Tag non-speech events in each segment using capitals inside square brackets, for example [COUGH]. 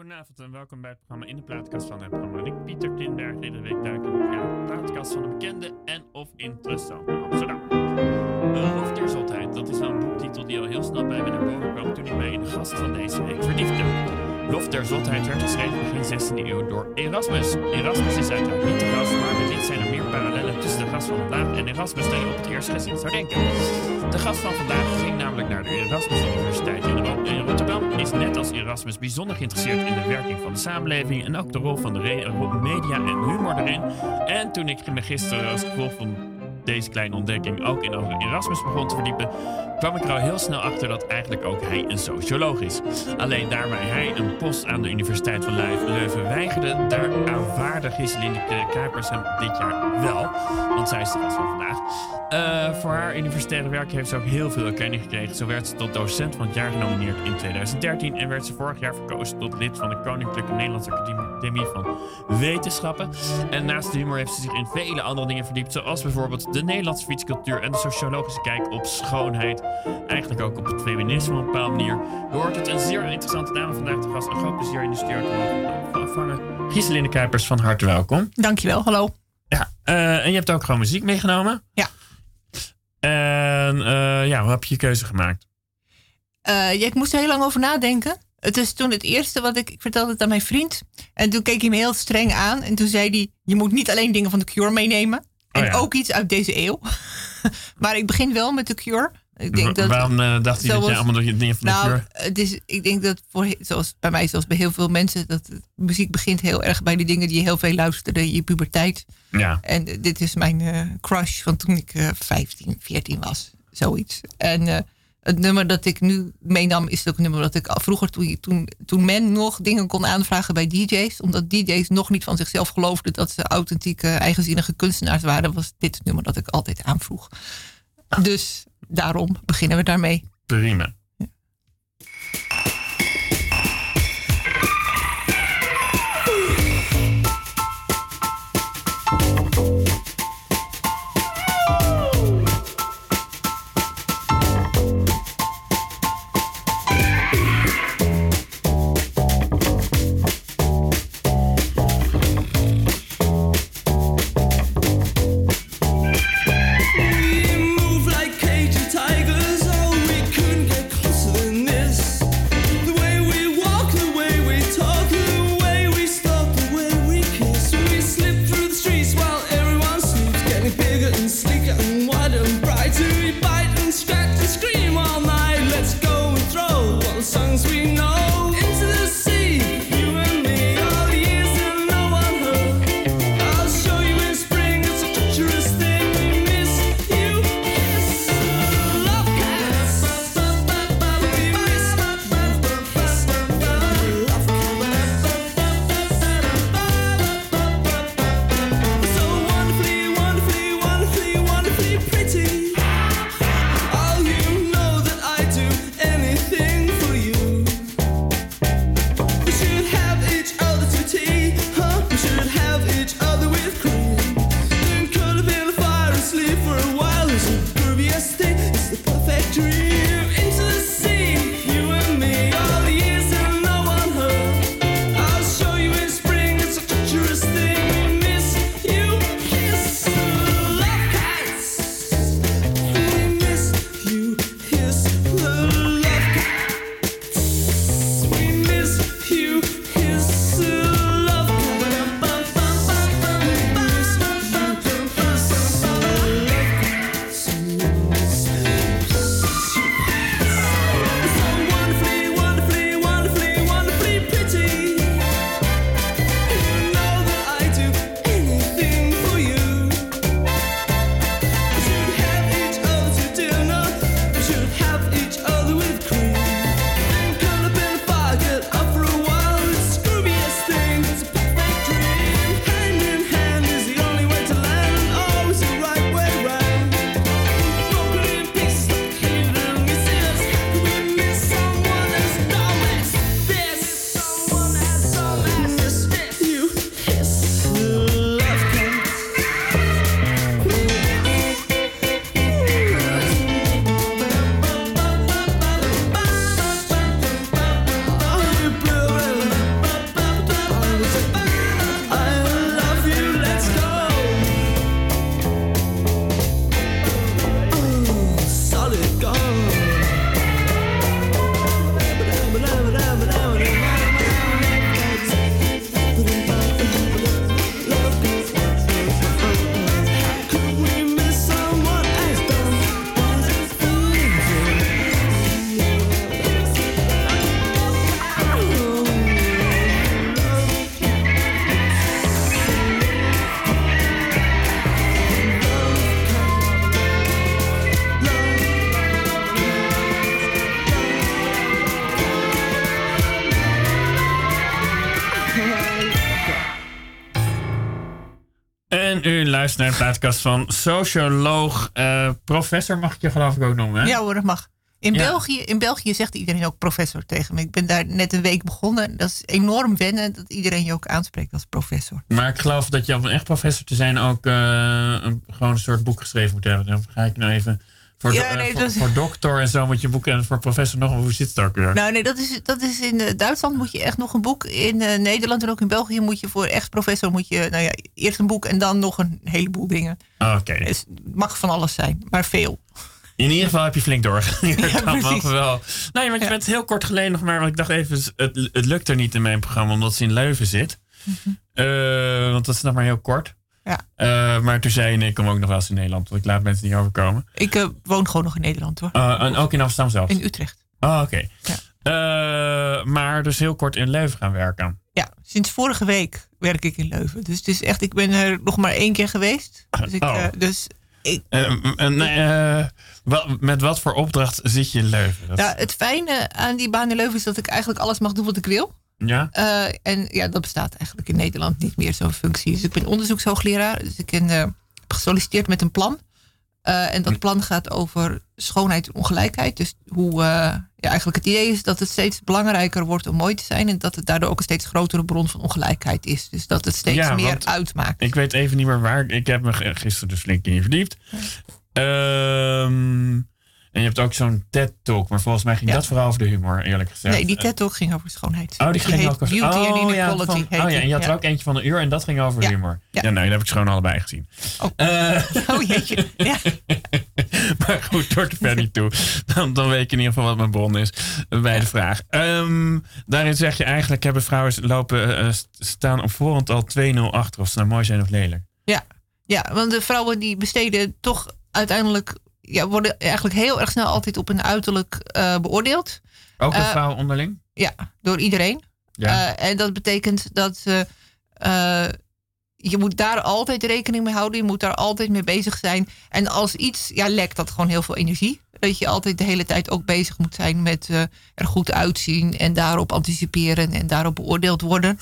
Goedenavond en welkom bij het programma In de Plaatkast van het programma. Ik, Pieter Tinberg, iedere week duik in de plaatkast van de bekende en of interessante Amsterdam. Een dat is wel een boektitel die al heel snel bij me naar boven kwam toen ik mij in de gast van deze week verdiepte. Lof der Zotheid werd geschreven begin 16e eeuw door Erasmus. Erasmus is uiteraard niet de gast, maar wellicht zijn er meer parallellen tussen de gast van vandaag en Erasmus dan je op het eerste gezien zou denken. De gast van vandaag ging namelijk naar de Erasmus Universiteit in, in Rotterdam. Is net als Erasmus bijzonder geïnteresseerd in de werking van de samenleving en ook de rol van de media en humor erin. En toen ik me gisteren als gevolg van deze kleine ontdekking ook in over Erasmus begon te verdiepen, kwam ik er al heel snel achter dat eigenlijk ook hij een socioloog is. Alleen daarbij hij een post aan de Universiteit van Leu- Leuven weigerde, daar aanvaarde Giseline Kuipers hem dit jaar wel. Want zij is de gast van vandaag. Eh, voor haar universitaire werk heeft ze ook heel veel erkenning gekregen. Zo werd ze tot docent van het jaar genomineerd in 2013 en werd ze vorig jaar verkozen tot lid van de Koninklijke Nederlandse Academie van Wetenschappen. En naast de humor heeft ze zich in vele andere dingen verdiept, zoals bijvoorbeeld de Nederlandse fietscultuur en de sociologische kijk op schoonheid. Eigenlijk ook op het feminisme op een bepaalde manier. Je hoort het, een zeer interessante dame vandaag te gast. Een groot plezier in de studio te mogen ontvangen. Giseline Kuipers, van harte welkom. Dankjewel, hallo. Ja, eh, en je hebt ook gewoon muziek meegenomen. Ja. En eh, ja, hoe heb je je keuze gemaakt? Eh, ja, ik moest er heel lang over nadenken. Het is toen het eerste wat ik... Ik vertelde het aan mijn vriend. En toen keek hij me heel streng aan. En toen zei hij... Je moet niet alleen dingen van de Cure meenemen. En Oh ja. ook iets uit deze eeuw. [LAUGHS] maar ik begin wel met de Cure. Ik denk dat, Waarom eh, dacht hij dat je allemaal door je dingen van de nou, kleur... het is, ik denk dat voor, zoals bij mij, zoals bij heel veel mensen, dat het- muziek begint heel erg bij de dingen die je heel veel luisterde in je puberteit. Ja. En eh, dit is mijn eh, crush van toen ik eh 15, 14 was. Zoiets. En eh, het nummer dat ik nu meenam is ook een nummer dat ik al vroeger, toen, toen, toen men nog dingen kon aanvragen bij DJ's, omdat DJ's nog niet van zichzelf geloofden dat ze authentieke, eigenzinnige kunstenaars waren, was dit het nummer dat ik altijd aanvroeg. Dus daarom beginnen we daarmee. Prima. En u luistert naar de plaatkast van socioloog, uh, professor mag ik je geloof ik ook noemen. Hè? Ja hoor, dat mag. In, België, in België zegt iedereen ook professor tegen me. Ik ben daar net een week begonnen. Dat is enorm wennen dat iedereen je ook aanspreekt als professor. Maar ik geloof dat je om echt professor te zijn ook uh, een, gewoon een soort boek geschreven moet hebben. Dan ga ik nou even voor, ja, nee, voor, voor, doctor en zo moet je boeken. En voor professor nog. Hoe zit het ook weer? Nou, nee, dat is, dat is in uh, Duitsland moet je echt nog een boek. In uh, Nederland en ook in België moet je voor echt professor moet je, nou ja, eerst een boek en dan nog een heleboel dingen. Ah, oké. Okay. Het mag van alles zijn, maar veel. In ieder geval heb je flink doorgegaan. [LAUGHS] Ja, dat wel. Nee, want je ja. bent heel kort geleden nog maar. Want ik dacht even, het, het lukt er niet in mijn programma omdat ze in Leuven zit. Mm -hmm. uh, want dat is nog maar heel kort. Ja. Uh, maar toen zei je, nee, ik kom ook nog wel eens in Nederland. Want ik laat mensen niet overkomen. Ik uh, woon gewoon nog in Nederland hoor. Uh, en ook in Amsterdam zelf? In Utrecht. Oh, oké. Okay. Ja. maar dus heel kort in Leuven gaan werken. Ja, sinds vorige week werk ik in Leuven. Dus het is echt, ik ben er nog maar één keer geweest. Dus ik, oh. dus ik, met wat voor opdracht zit je in Leuven? Dat... Ja, het fijne aan die baan in Leuven is dat ik eigenlijk alles mag doen wat ik wil. Ja. Uh, en ja, dat bestaat eigenlijk in Nederland niet meer, zo'n functie. Dus ik ben onderzoekshoogleraar. Dus ik ben, uh, heb gesolliciteerd met een plan. Uh, en dat plan gaat over schoonheid en ongelijkheid. Dus hoe ja, eigenlijk het idee is dat het steeds belangrijker wordt om mooi te zijn. En dat het daardoor ook een steeds grotere bron van ongelijkheid is. Dus dat het steeds ja, meer uitmaakt. Ik weet even niet meer waar. Ik heb me gisteren dus flink in verdiept. Ja. Um, en je hebt ook zo'n TED-talk, maar volgens mij ging ja. dat vooral over de humor, eerlijk gezegd. Nee, die TED-talk ging over schoonheid. Oh, die, die ging ook over Beauty oh, and Inequality. Van, oh ja, en je had er ook eentje van een uur en dat ging over humor. Ja, nou, dat heb ik gewoon allebei gezien. Oh, uh, [LAUGHS] oh jeetje. Ja. [LAUGHS] maar goed, door de ver niet toe. Dan, dan weet ik in ieder geval wat mijn bron is bij de vraag. Um, daarin zeg je eigenlijk, hebben vrouwen lopen, uh, staan op voorhand al 2-0 achter of ze nou mooi zijn of lelijk. Ja. ja, want de vrouwen die besteden toch uiteindelijk ja, worden eigenlijk heel erg snel altijd op hun uiterlijk uh, beoordeeld. Ook de vrouw onderling? Ja, door iedereen. Ja. Uh, en dat betekent dat je moet daar altijd rekening mee houden. Je moet daar altijd mee bezig zijn. En als iets, ja, lekt dat gewoon heel veel energie. Dat je altijd de hele tijd ook bezig moet zijn met er goed uitzien en daarop anticiperen en daarop beoordeeld worden.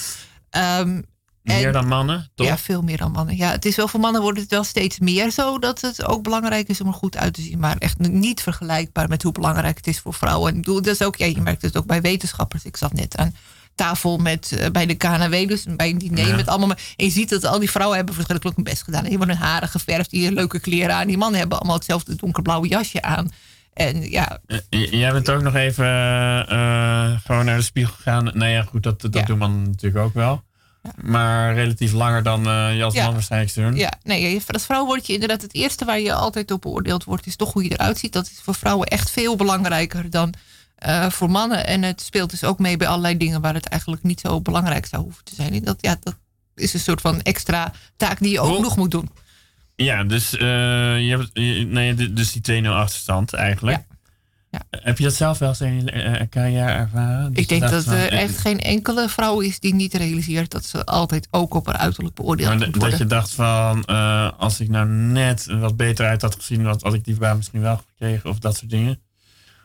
Um, meer en, dan mannen, toch? Ja, veel meer dan mannen. Ja, het is wel voor mannen wordt het wel steeds meer zo dat het ook belangrijk is om er goed uit te zien. Maar echt niet vergelijkbaar met hoe belangrijk het is voor vrouwen. En ik bedoel, dat is ook, ja, je merkt het ook bij wetenschappers. Ik zat net aan tafel met, uh, bij de KNW, dus bij een diner ja. met allemaal. En je ziet dat al die vrouwen hebben verschrikkelijk hun best gedaan. Die hebben hun haren geverfd, die leuke kleren aan. Die mannen hebben allemaal hetzelfde donkerblauwe jasje aan. En ja. Jij bent ook nog even uh, gewoon naar de spiegel gegaan. Nou ja, goed, dat, dat ja. doen mannen natuurlijk ook wel. Maar relatief langer dan uh, je als ja. man waarschijnlijk. Ja, nee, als vrouw word je inderdaad het eerste waar je altijd op beoordeeld wordt, is toch hoe je eruit ziet. Dat is voor vrouwen echt veel belangrijker dan uh, voor mannen. En het speelt dus ook mee bij allerlei dingen waar het eigenlijk niet zo belangrijk zou hoeven te zijn. En dat, ja, dat is een soort van extra taak die je ook nog moet doen. Ja, dus, uh, je hebt, nee, dus die 2-0 achterstand eigenlijk. Ja. Ja. Heb je dat zelf wel eens in je uh, carrière ervaren? Dus ik denk dat er echt geen enkele vrouw is die niet realiseert dat ze altijd ook op haar uiterlijk beoordeeld maar moet worden. Dat je dacht van, uh, als ik nou net wat beter uit had gezien, wat had ik die baan misschien wel gekregen of dat soort dingen.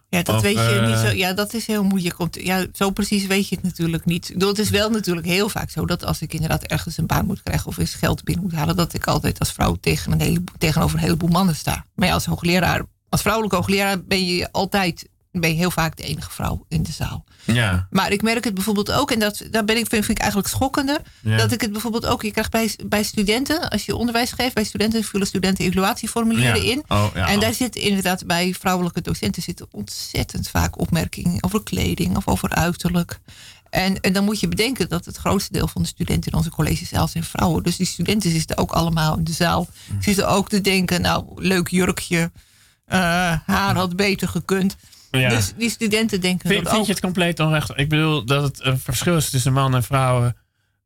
Ja, dat of, weet je niet zo. Ja, dat is heel moeilijk. Om te, ja, zo precies weet je het natuurlijk niet. Het is wel natuurlijk heel vaak zo dat als ik inderdaad ergens een baan moet krijgen of eens geld binnen moet halen, dat ik altijd als vrouw tegen een heleboel, tegenover een heleboel mannen sta. Maar ja, als hoogleraar als vrouwelijke hoogleraar ben je altijd ben je heel vaak de enige vrouw in de zaal. Ja. Maar ik merk het bijvoorbeeld ook, en dat daar ben ik, vind, vind ik eigenlijk schokkender, ja. dat ik het bijvoorbeeld ook, je krijgt bij, bij studenten, als je onderwijs geeft, bij studenten vullen studenten evaluatieformulieren ja. in. Oh, ja. En daar zit inderdaad bij vrouwelijke docenten zitten ontzettend vaak opmerkingen over kleding of over uiterlijk. En, en dan moet je bedenken dat het grootste deel van de studenten in onze collegezaal zijn vrouwen. Dus die studenten zitten ook allemaal in de zaal. Zitten ook te denken, nou, leuk jurkje, uh, haar had beter gekund. Ja. Dus die studenten denken Vind, dat vind ook. je het compleet onrecht? Ik bedoel, dat het een verschil is tussen mannen en vrouwen.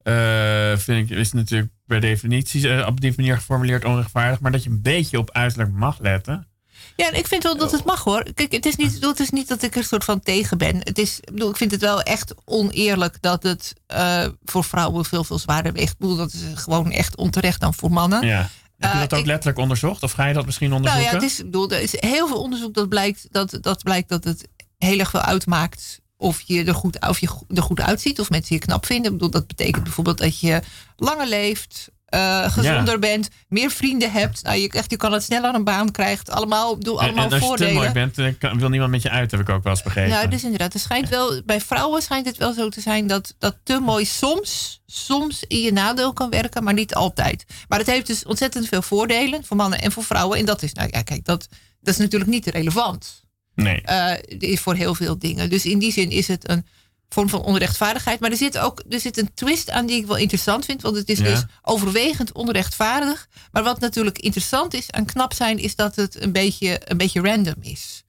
eh, vind ik, is natuurlijk per definitie eh, op die manier geformuleerd onrechtvaardig. Maar dat je een beetje op uiterlijk mag letten. Ja, en ik vind wel dat het mag hoor. Kijk, het is niet, het is niet dat ik er soort van tegen ben. Het is, ik, bedoel, ik vind het wel echt oneerlijk dat het eh, voor vrouwen veel, veel zwaarder weegt. Ik bedoel, dat is gewoon echt onterecht dan voor mannen. Ja. Heb je Eh, dat ook ik- letterlijk onderzocht? Of ga je dat misschien Nou onderzoeken? ja, het is, ik bedoel, er is heel veel onderzoek dat blijkt dat, dat, blijkt dat het heel erg veel uitmaakt of je, er goed, of je er goed uitziet, of mensen je knap vinden. Ik bedoel, dat betekent bijvoorbeeld dat je langer leeft, eh, gezonder bent, meer vrienden hebt. Nou, je, echt, je kan het sneller een baan krijgt. Allemaal, ik bedoel, En- allemaal en als je te mooi bent, kan- wil niemand met je uit, heb ik ook wel eens begrepen. Ja, dus inderdaad. Er schijnt wel, bij vrouwen schijnt het wel zo te zijn dat, dat te mooi soms, soms in je nadeel kan werken, maar niet altijd. Maar het heeft dus ontzettend veel voordelen voor mannen en voor vrouwen. En dat is, nou ja, kijk, dat, dat is natuurlijk niet relevant nee. eh, voor heel veel dingen. Dus in die zin is het een vorm van onrechtvaardigheid. Maar er zit ook er zit een twist aan die ik wel interessant vind. Want het is Ja. dus overwegend onrechtvaardig. Maar wat natuurlijk interessant is aan knap zijn, is dat het een beetje, een beetje random is.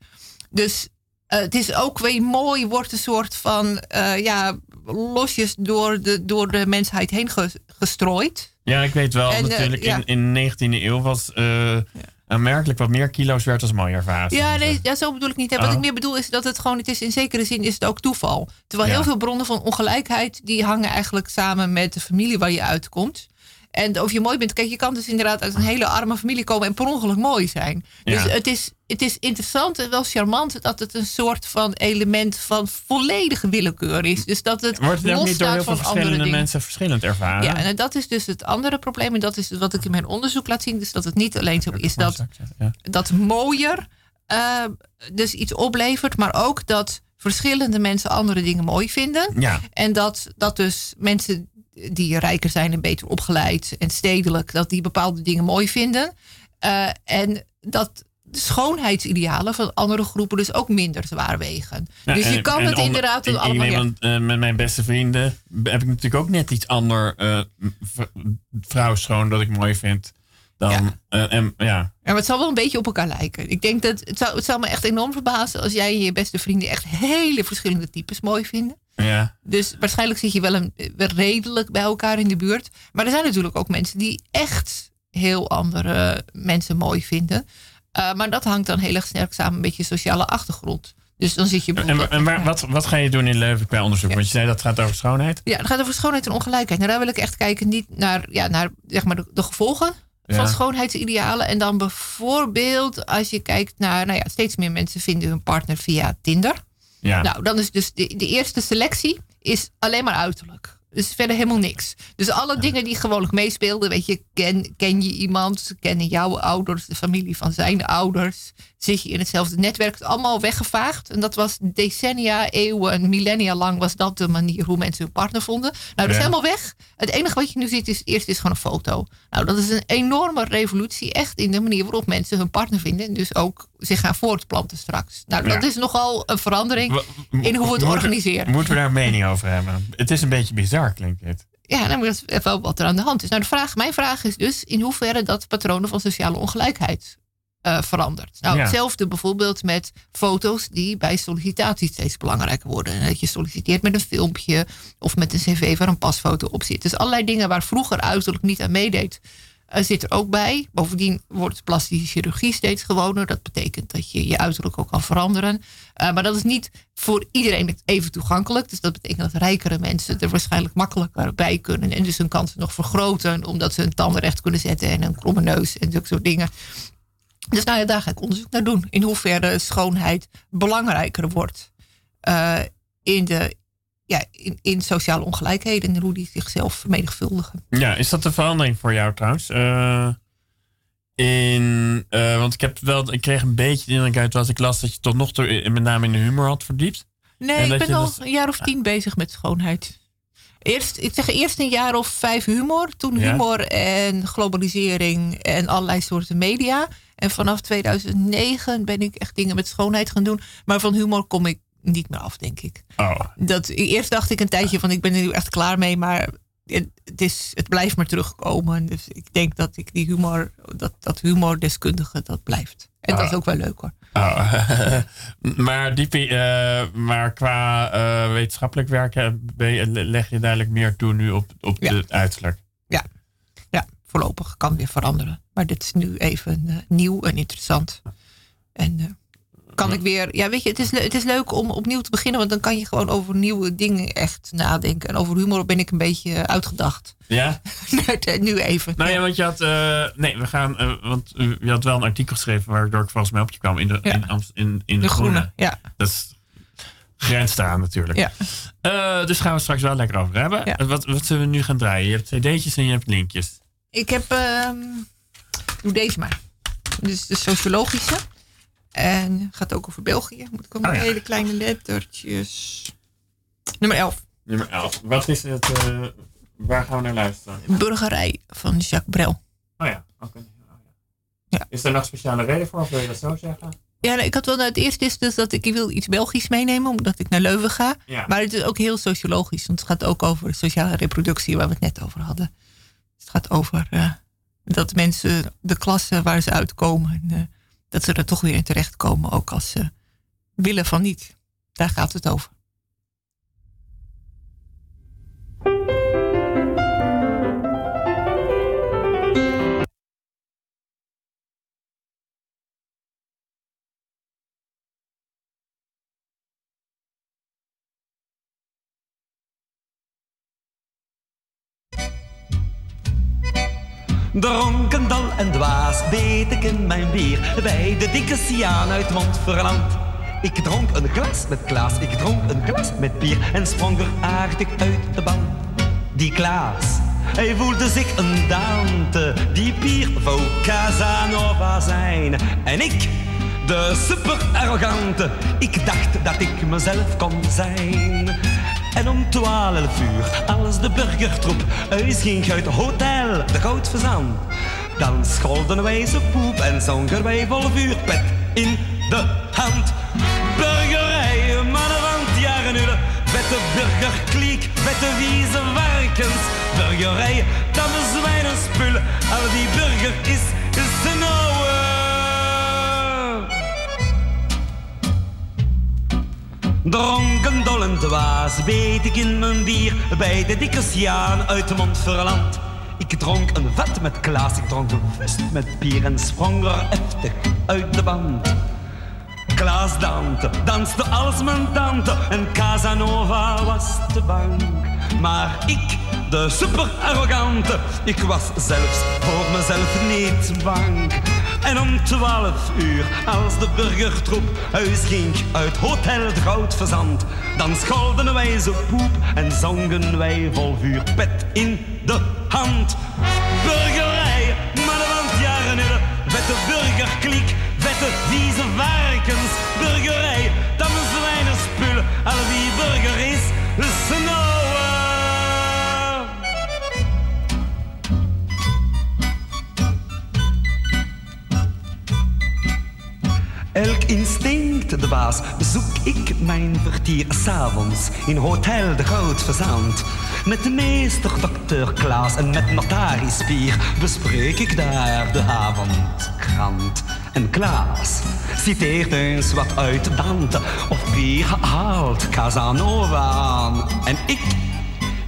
Dus eh, het is ook weer mooi, wordt een soort van eh, ja, losjes door de, door de mensheid heen ge- gestrooid. Ja, ik weet wel. En, eh, natuurlijk, ja. in, in de 19e eeuw was aanmerkelijk wat meer kilo's werd als mooier vaas. Ja, nee, ja, zo bedoel ik niet. hè. Wat Oh. ik meer bedoel is dat het gewoon, het is in zekere zin is het ook toeval. Terwijl Ja. heel veel bronnen van ongelijkheid, die hangen eigenlijk samen met de familie waar je uitkomt. En of je mooi bent, kijk, je kan dus inderdaad uit een hele arme familie komen en per ongeluk mooi zijn. Dus Ja. het, is, het is interessant en wel charmant dat het een soort van element van volledige willekeur is. Dus dat het Wordt het ook niet door heel veel verschillende mensen verschillend ervaren? Ja, en dat is dus het andere probleem. En dat is wat ik in mijn onderzoek laat zien. Dus dat het niet alleen zo is dat dat mooier eh, dus iets oplevert, maar ook dat verschillende mensen andere dingen mooi vinden. Ja. En dat, dat dus mensen die rijker zijn en beter opgeleid en stedelijk, dat die bepaalde dingen mooi vinden. Eh, en dat de schoonheidsidealen van andere groepen dus ook minder zwaar wegen. Ja, dus je en- kan en het inderdaad ik, ik allemaal... neem ja. aan, eh, met mijn beste vrienden heb ik natuurlijk ook net iets ander eh vrouw schoon dat ik mooi vind. Dan, Ja. en, ja. Ja, maar het zal wel een beetje op elkaar lijken. Ik denk dat het zou, het zou me echt enorm verbazen als jij en je beste vrienden echt hele verschillende types mooi vinden. Ja. Dus waarschijnlijk zit je wel, een, redelijk bij elkaar in de buurt. Maar er zijn natuurlijk ook mensen die echt heel andere mensen mooi vinden. Uh, maar dat hangt dan heel erg sterk samen met je sociale achtergrond. Dus dan zit je En, en waar, wat, wat ga je doen in Leuven qua onderzoek? Ja. Want je zei dat gaat over schoonheid. Ja, het gaat over schoonheid en ongelijkheid. Nou, daar wil ik echt kijken niet naar, ja, naar zeg maar, de, de gevolgen Ja. van schoonheidsidealen. En dan bijvoorbeeld als je kijkt naar, nou ja, steeds meer mensen vinden hun partner via Tinder. Ja. Nou, dan is dus de, de eerste selectie is alleen maar uiterlijk. Dus verder helemaal niks. Dus alle dingen die gewoonlijk meespeelden, weet je, ken, ken je iemand, kennen jouw ouders, de familie van zijn ouders, zit je in hetzelfde netwerk, het allemaal weggevaagd. En dat was decennia, eeuwen, millennia lang was dat de manier hoe mensen hun partner vonden. Nou, dat is Ja. helemaal weg. Het enige wat je nu ziet is, eerst is gewoon een foto. Nou, dat is een enorme revolutie, echt in de manier waarop mensen hun partner vinden en dus ook zich gaan voortplanten straks. Nou, dat Ja. is nogal een verandering in hoe we het organiseren. Moeten we daar een mening over hebben? Het is een beetje bizar, klinkt het. Ja, nou, dat is wel wat er aan de hand is. Nou, de vraag, mijn vraag is dus in hoeverre dat patronen van sociale ongelijkheid eh, verandert. Nou, Ja. hetzelfde bijvoorbeeld met foto's die bij sollicitatie steeds belangrijker worden. En dat je solliciteert met een filmpje of met een cv waar een pasfoto op zit. Dus allerlei dingen waar vroeger uiterlijk niet aan meedeed, eh, zit er ook bij. Bovendien wordt plastische chirurgie steeds gewoner. Dat betekent dat je je uiterlijk ook kan veranderen. Eh, maar dat is niet voor iedereen even toegankelijk. Dus dat betekent dat rijkere mensen er waarschijnlijk makkelijker bij kunnen. En dus hun kansen nog vergroten. Omdat ze hun tanden recht kunnen zetten en een kromme neus en zulke soort dingen. Dus nou ja, daar ga ik onderzoek naar doen. In hoeverre schoonheid belangrijker wordt eh, in, de, ja, in, in sociale ongelijkheden. En hoe die zichzelf vermenigvuldigen. Ja, is dat een verandering voor jou trouwens? Eh, in, eh, want ik heb wel, ik kreeg een beetje de indruk uit wat ik las dat je tot nog toe met name in de humor had verdiept. Nee, En ik ben al dus- een jaar of tien bezig met schoonheid. Eerst, ik zeg eerst een jaar of vijf humor. Toen Ja. humor en globalisering en allerlei soorten media. En vanaf 2009 ben ik echt dingen met schoonheid gaan doen. Maar van humor kom ik niet meer af, denk ik. Oh, Dat, eerst dacht ik een tijdje van ik ben er nu echt klaar mee. Maar het, is, het blijft maar terugkomen. Dus ik denk dat ik die humor, dat, dat humordeskundige, dat blijft. En dat is Ah. ook wel leuk hoor. Oh, [LAUGHS] maar, die, eh, maar qua eh, wetenschappelijk werken ben je- leg je duidelijk meer toe nu op, op Ja. het uiterlijk. Ja, voorlopig kan weer veranderen. Maar dit is nu even eh, nieuw en interessant. En eh, kan ik weer, ja weet je, het is, het is leuk om opnieuw te beginnen. Want dan kan je gewoon over nieuwe dingen echt nadenken. En over humor ben ik een beetje uitgedacht. Ja? [LAUGHS] nu even. Nou ja, want je had. eh, nee, we gaan. eh, want eh, je had wel een artikel geschreven waardoor ik volgens mij op je kwam in de, Ja. in, in, in de groene, ja. Dat is grenst aan natuurlijk. Ja. Eh, dus gaan we straks wel lekker over hebben. Ja. Eh, Wat, wat zullen we nu gaan draaien? Je hebt cd'tjes en je hebt linkjes. Ik heb, ehm, doe deze maar. Dus de sociologische. En gaat ook over België. Moet ik ook Oh ja. hele kleine lettertjes. Nummer 11. Nummer 11. Wat is het? eh, waar gaan we naar luisteren? Burgerij van Jacques Brel. Oh ja. oké. Oh Ja. Is er nog speciale reden voor of wil je dat zo zeggen? Ja, nou, ik had wel, nou, het eerste is dus dat ik, ik wil iets Belgisch meenemen, omdat ik naar Leuven ga. Ja. Maar het is ook heel sociologisch, want het gaat ook over sociale reproductie, waar we het net over hadden. Het gaat over eh, dat mensen, de klasse waar ze uitkomen, en, eh, dat ze er toch weer in terechtkomen, ook als ze willen van niet. Daar gaat het over. Dronken, dal en dwaas beet ik in mijn bier bij de dikke Siaan uit Montferland. Ik dronk een glas met Klaas, ik dronk een glas met bier en sprong er aardig uit de ban. Die Klaas, hij voelde zich een Dante, die bier wou Casanova zijn. En ik, de super arrogante, ik dacht dat ik mezelf kon zijn. En om twaalf uur, als de burgertroep uitging uit hotel De Goud Verzand, dan scholden wij ze poep en zongen wij vol vuur pet in de hand. Burgerij, mannen van jaren nullen, vette burgerkliek, vette wieze varkens. Burgerij, tamme zwijnen spullen, al die burger is, is de. Dronken, dol en dwaas beet ik in mijn bier bij de dikke Sjaan uit Montferland. Ik dronk een vat met Klaas, ik dronk een vust met bier en sprong er heftig uit de band. Klaas Dante danste als mijn tante en Casanova was te bang. Maar ik, de super arrogante, ik was zelfs voor mezelf niet bang. En om twaalf uur, als de burgertroep uitging uit Hotel de Goud Verzand, dan scholden wij zo poep en zongen wij vol vuur pet in de hand. Burgerij, mannen van het jaren vette burgerkliek, vette vieze varkens. Burgerij, tamme zwijnen spullen, al wie burger is, is een Elk instinct, de baas, bezoek ik mijn vertier s'avonds in Hotel de Goud Verzand. Met de meester dokter Klaas en met notaris Pier bespreek ik daar de avondkrant. En Klaas citeert eens wat uit Dante of Pier haalt Casanova aan. En ik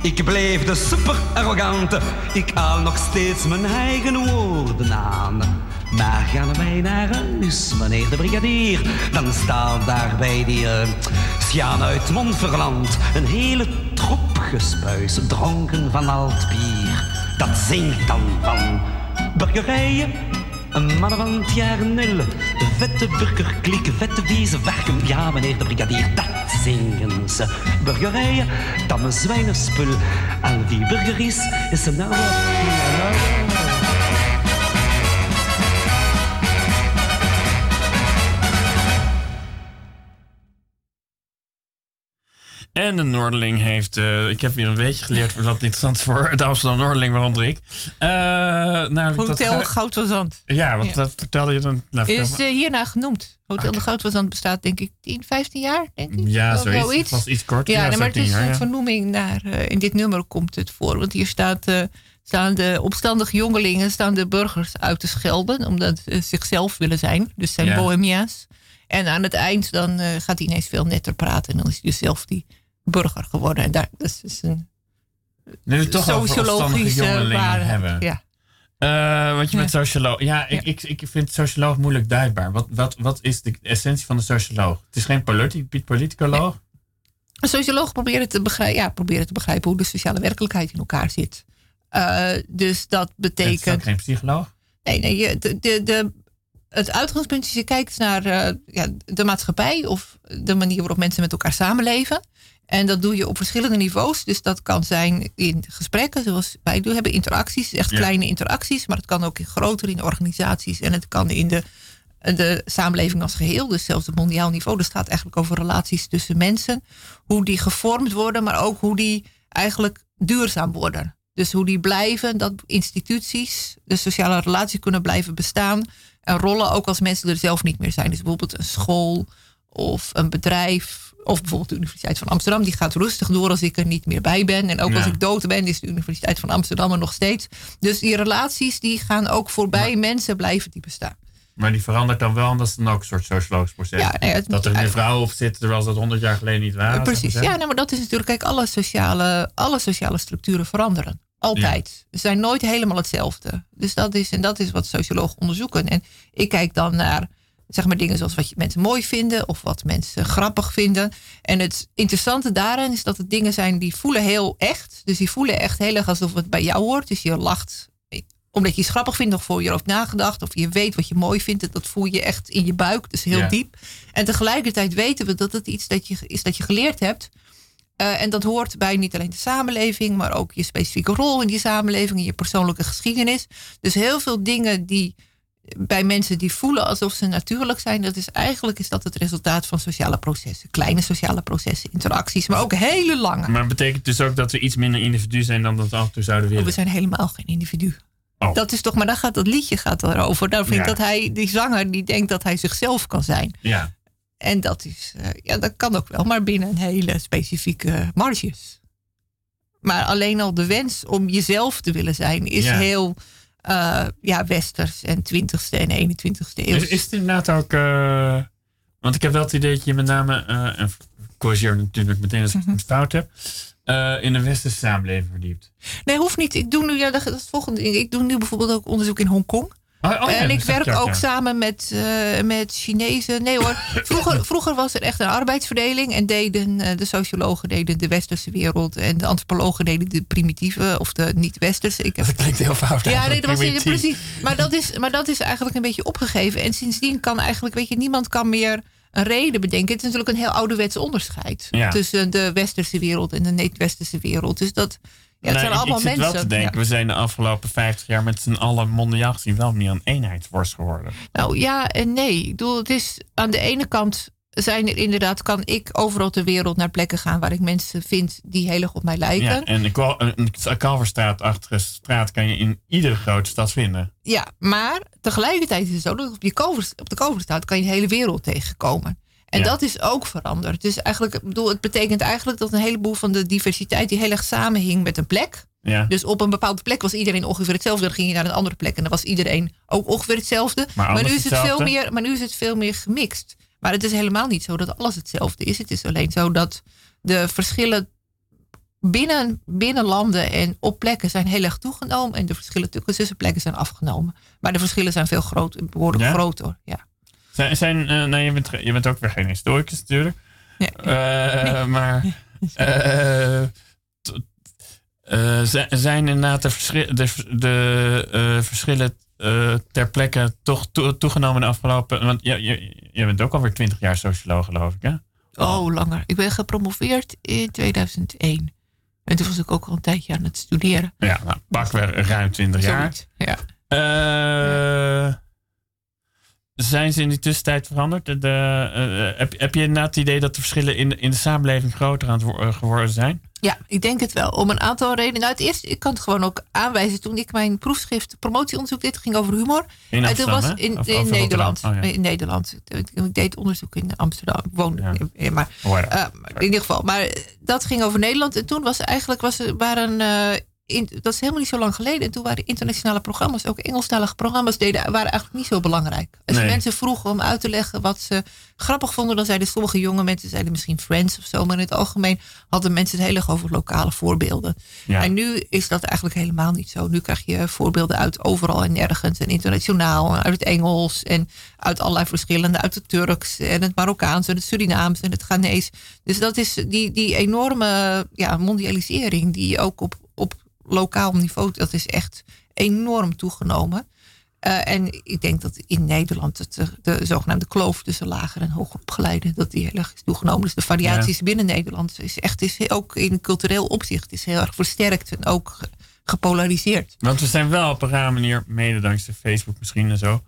ik bleef de super arrogante. Ik haal nog steeds mijn eigen woorden aan. Maar gaan wij naar huis, meneer de brigadier, dan staat daar bij die uh, Sjaan uit Montferland een hele troep gespuis, dronken van alt bier. Dat zingt dan van burgerijen, een mannen van het jaar nul, vette burgerkliek, vette wieze werken. Ja, meneer de brigadier, dat zingen ze. Burgerijen, tamme zwijnenspul. Al wie burger is, is een oude... En de Noorderling heeft, uh, ik heb weer een beetje geleerd wat interessant is voor de Amsterdam Noorderling, waaronder ik. Uh, Hotel dat, Goudwazant. Ja, wat dat vertelde je dan? Nou, is uh, hierna genoemd. Hotel okay. de Goudwazant bestaat denk ik 10, 15 jaar, denk ik. Ja, zoiets. zoiets. Het was iets kort. Ja, ja nee, maar het is jaar, een vernoeming naar, in dit nummer komt het voor. Want hier staat staan de opstandige jongelingen, staan de burgers uit te schelden, omdat ze zichzelf willen zijn. Dus zijn bohemia's. En aan het eind dan gaat hij ineens veel netter praten. En dan is hij dus zelf die burger geworden. En daar, dat is dus een nu toch sociologische hebben. Ja. Uh, wat je met socioloog. Ja, ik, ik, ik vind socioloog moeilijk duidbaar. Wat, wat, wat is de essentie van de socioloog? Het is geen politi politicoloog. Nee. Een socioloog probeert te, begrijpen, ja, probeert te begrijpen hoe de sociale werkelijkheid in elkaar zit. Uh, dus dat betekent. Het is geen psycholoog? Nee, nee de, de, de, het uitgangspunt is je kijkt naar uh, ja, de maatschappij of de manier waarop mensen met elkaar samenleven. En dat doe je op verschillende niveaus. Dus dat kan zijn in gesprekken, zoals wij doen, hebben interacties, echt kleine interacties. Maar het kan ook in grotere, in organisaties. En het kan in de, de samenleving als geheel. Dus zelfs op mondiaal niveau. Het gaat eigenlijk over relaties tussen mensen. Hoe die gevormd worden, maar ook hoe die eigenlijk duurzaam worden. Dus hoe die blijven, dat instituties, de sociale relaties kunnen blijven bestaan. En rollen ook als mensen er zelf niet meer zijn. Dus bijvoorbeeld een school of een bedrijf. Of bijvoorbeeld de Universiteit van Amsterdam. Die gaat rustig door als ik er niet meer bij ben. En ook als ik dood ben, is de Universiteit van Amsterdam er nog steeds. Dus die relaties die gaan ook voorbij. Mensen blijven die bestaan. Maar die verandert dan wel, dat is dan ook een soort sociologisch proces. Ja, nee, dat er nu vrouwen op zitten, terwijl dat honderd jaar geleden niet waren. Precies, ja, nou, maar dat is natuurlijk, kijk, alle sociale, alle sociale structuren veranderen. Altijd. Ze zijn nooit helemaal hetzelfde. Dus dat is, en dat is wat sociologen onderzoeken. En ik kijk dan naar zeg maar dingen zoals wat je mensen mooi vinden of wat mensen grappig vinden. En het interessante daarin is dat het dingen zijn die voelen heel echt. Dus die voelen echt heel erg alsof het bij jou hoort. Dus je lacht omdat je iets grappig vindt of voor je erover nagedacht. Of je weet wat je mooi vindt. Dat voel je echt in je buik. Dus heel diep. En tegelijkertijd weten we dat het iets dat je, is dat je geleerd hebt. Uh, en dat hoort bij niet alleen de samenleving, maar ook je specifieke rol in die samenleving, en je persoonlijke geschiedenis. Dus heel veel dingen die bij mensen die voelen alsof ze natuurlijk zijn, dat is eigenlijk is dat het resultaat van sociale processen. Kleine sociale processen, interacties, maar ook hele lange. Maar betekent dus ook dat we iets minder individu zijn dan dat we af en toe zouden willen? Oh, we zijn helemaal geen individu. Oh. Dat is toch, maar daar gaat dat liedje gaat erover. Daar vind ik dat hij, die zanger, die denkt dat hij zichzelf kan zijn. Ja. En dat is, uh, ja, dat kan ook wel, maar binnen een hele specifieke marges. Maar alleen al de wens om jezelf te willen zijn is heel uh, ja, westers en 20ste en 21ste eeuw. Is, is het inderdaad ook, uh, want ik heb wel het idee dat je met name, en corrigeer natuurlijk meteen als ik het fout heb, in de westerse samenleving verdiept. Nee, hoeft niet. Ik doe nu, ja, dat is het volgende. Ik doe nu bijvoorbeeld ook onderzoek in Hongkong. Oh, oh en ik werk ook samen met, uh, met Chinezen. Nee hoor, [LAUGHS] vroeger, vroeger was er echt een arbeidsverdeling. En deden uh, de sociologen deden de westerse wereld. En de antropologen deden de primitieve of de niet-westerse. Ik heb... Dat klinkt heel fout. Ja, nee, dat was precies. Maar dat, is, maar dat is eigenlijk een beetje opgegeven. En sindsdien kan eigenlijk, weet je, niemand kan meer een reden bedenken. Het is natuurlijk een heel ouderwets onderscheid. Ja. Tussen de westerse wereld en de niet-westerse wereld. Dus dat ja, het zijn allemaal ik mensen. wel te denken, we zijn de afgelopen 50 jaar met z'n allen mondiaal gezien wel meer een eenheidsworst geworden. Nou ja en nee. Ik bedoel, het is aan de ene kant zijn er inderdaad, kan ik overal ter wereld naar plekken gaan waar ik mensen vind die heel erg op mij lijken. Ja, en een Kalverstraat achter straat kan je in iedere grote stad vinden. Ja, maar tegelijkertijd is het zo dat op, je op de Kalverstraat kan je de hele wereld tegenkomen. En dat is ook veranderd. Dus eigenlijk, ik bedoel, het betekent eigenlijk dat een heleboel van de diversiteit die heel erg samenhing met een plek. Ja. Dus op een bepaalde plek was iedereen ongeveer hetzelfde. Dan ging je naar een andere plek en dan was iedereen ook ongeveer hetzelfde. Maar, nu, is het veel meer, maar nu is het veel meer gemixt. Maar het is helemaal niet zo dat alles hetzelfde is. Het is alleen zo dat de verschillen binnen, binnen landen en op plekken zijn heel erg toegenomen. En de verschillen tussen plekken zijn afgenomen. Maar de verschillen zijn veel groter, behoorlijk ja? groter. Ja. Zijn, zijn uh, nou, je, bent, je bent ook weer geen historicus natuurlijk. Uh, Maar uh, zijn inderdaad de, verschil, de, de verschillen ter plekke toch toegenomen de afgelopen... Want je, je, je bent ook alweer twintig jaar socioloog geloof ik hè? Oh, langer. Ik ben gepromoveerd in 2001. En toen was ik ook al een tijdje aan het studeren. Ja, nou, pak weer ruim twintig jaar. Ja. Uh, zijn ze in die tussentijd veranderd? De, de, eh, heb, heb je na het idee dat de verschillen in, in de samenleving groter aan het eh, geworden zijn? Ja, ik denk het wel. Om een aantal redenen. Nou, het eerste, ik kan het gewoon ook aanwijzen. Toen ik mijn proefschrift promotieonderzoek deed, ging over humor. In toen Amsterdam, was in, Of in over Nederland. Oh, ja. In Nederland. Ik, deed onderzoek in Amsterdam. Ik woonde. Ja. eh, Maar, eh, maar in ieder geval. Maar dat ging over Nederland. En toen was eigenlijk was waren. eh, in, dat is helemaal niet zo lang geleden. En toen waren internationale programma's, ook Engelstalige programma's, deden, waren eigenlijk niet zo belangrijk. Als je Nee. mensen vroegen om uit te leggen wat ze grappig vonden, dan zeiden sommige jonge mensen zeiden misschien Friends of zo. Maar in het algemeen hadden mensen het heel erg over lokale voorbeelden. Ja. En nu is dat eigenlijk helemaal niet zo. Nu krijg je voorbeelden uit overal en nergens. En internationaal, en uit het Engels. En uit allerlei verschillende. Uit het Turks en het Marokkaans en het Surinaams en het Ghanese. Dus dat is die, die enorme ja, mondialisering die ook op lokaal niveau, dat is echt enorm toegenomen. Eh, en ik denk dat in Nederland het, eh, de zogenaamde kloof tussen lager en hoger opgeleiden, dat die heel erg is toegenomen. Dus de variaties binnen Nederland is echt is ook in cultureel opzicht is heel erg versterkt en ook ge- gepolariseerd. Want we zijn wel op een rare manier, mede dankzij Facebook misschien en zo,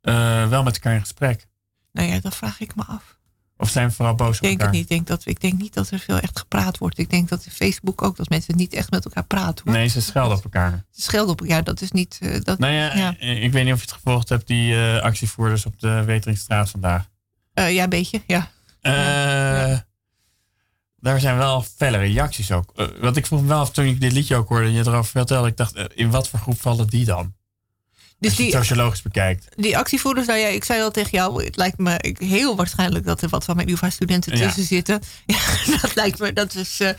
eh, wel met elkaar in gesprek. Nou ja, dat vraag ik me af. Of zijn we vooral boos Ik op denk elkaar? het niet. Ik denk, dat, ik denk niet dat er veel echt gepraat wordt. Ik denk dat in Facebook ook dat mensen niet echt met elkaar praten. Hoor. Nee, ze schelden op elkaar. Schelden op ja, dat is niet. eh, dat, Nou ja, ja. eh, ik weet niet of je het gevolgd hebt, die eh, actievoerders op de Weteringstraat vandaag. Ja, een beetje. Ja. Eh, Daar zijn wel felle reacties ook. Want ik vroeg me wel af toen ik dit liedje ook hoorde en je erover vertelde. Ik dacht, in wat voor groep vallen die dan? Dus Als je die, het sociologisch bekijkt. die actievoerders, nou ja, ik zei al tegen jou, het lijkt me heel waarschijnlijk dat er wat van mijn UvA-studenten Ja. tussen zitten. [LAUGHS] Ja, dat lijkt me, dat is. eh,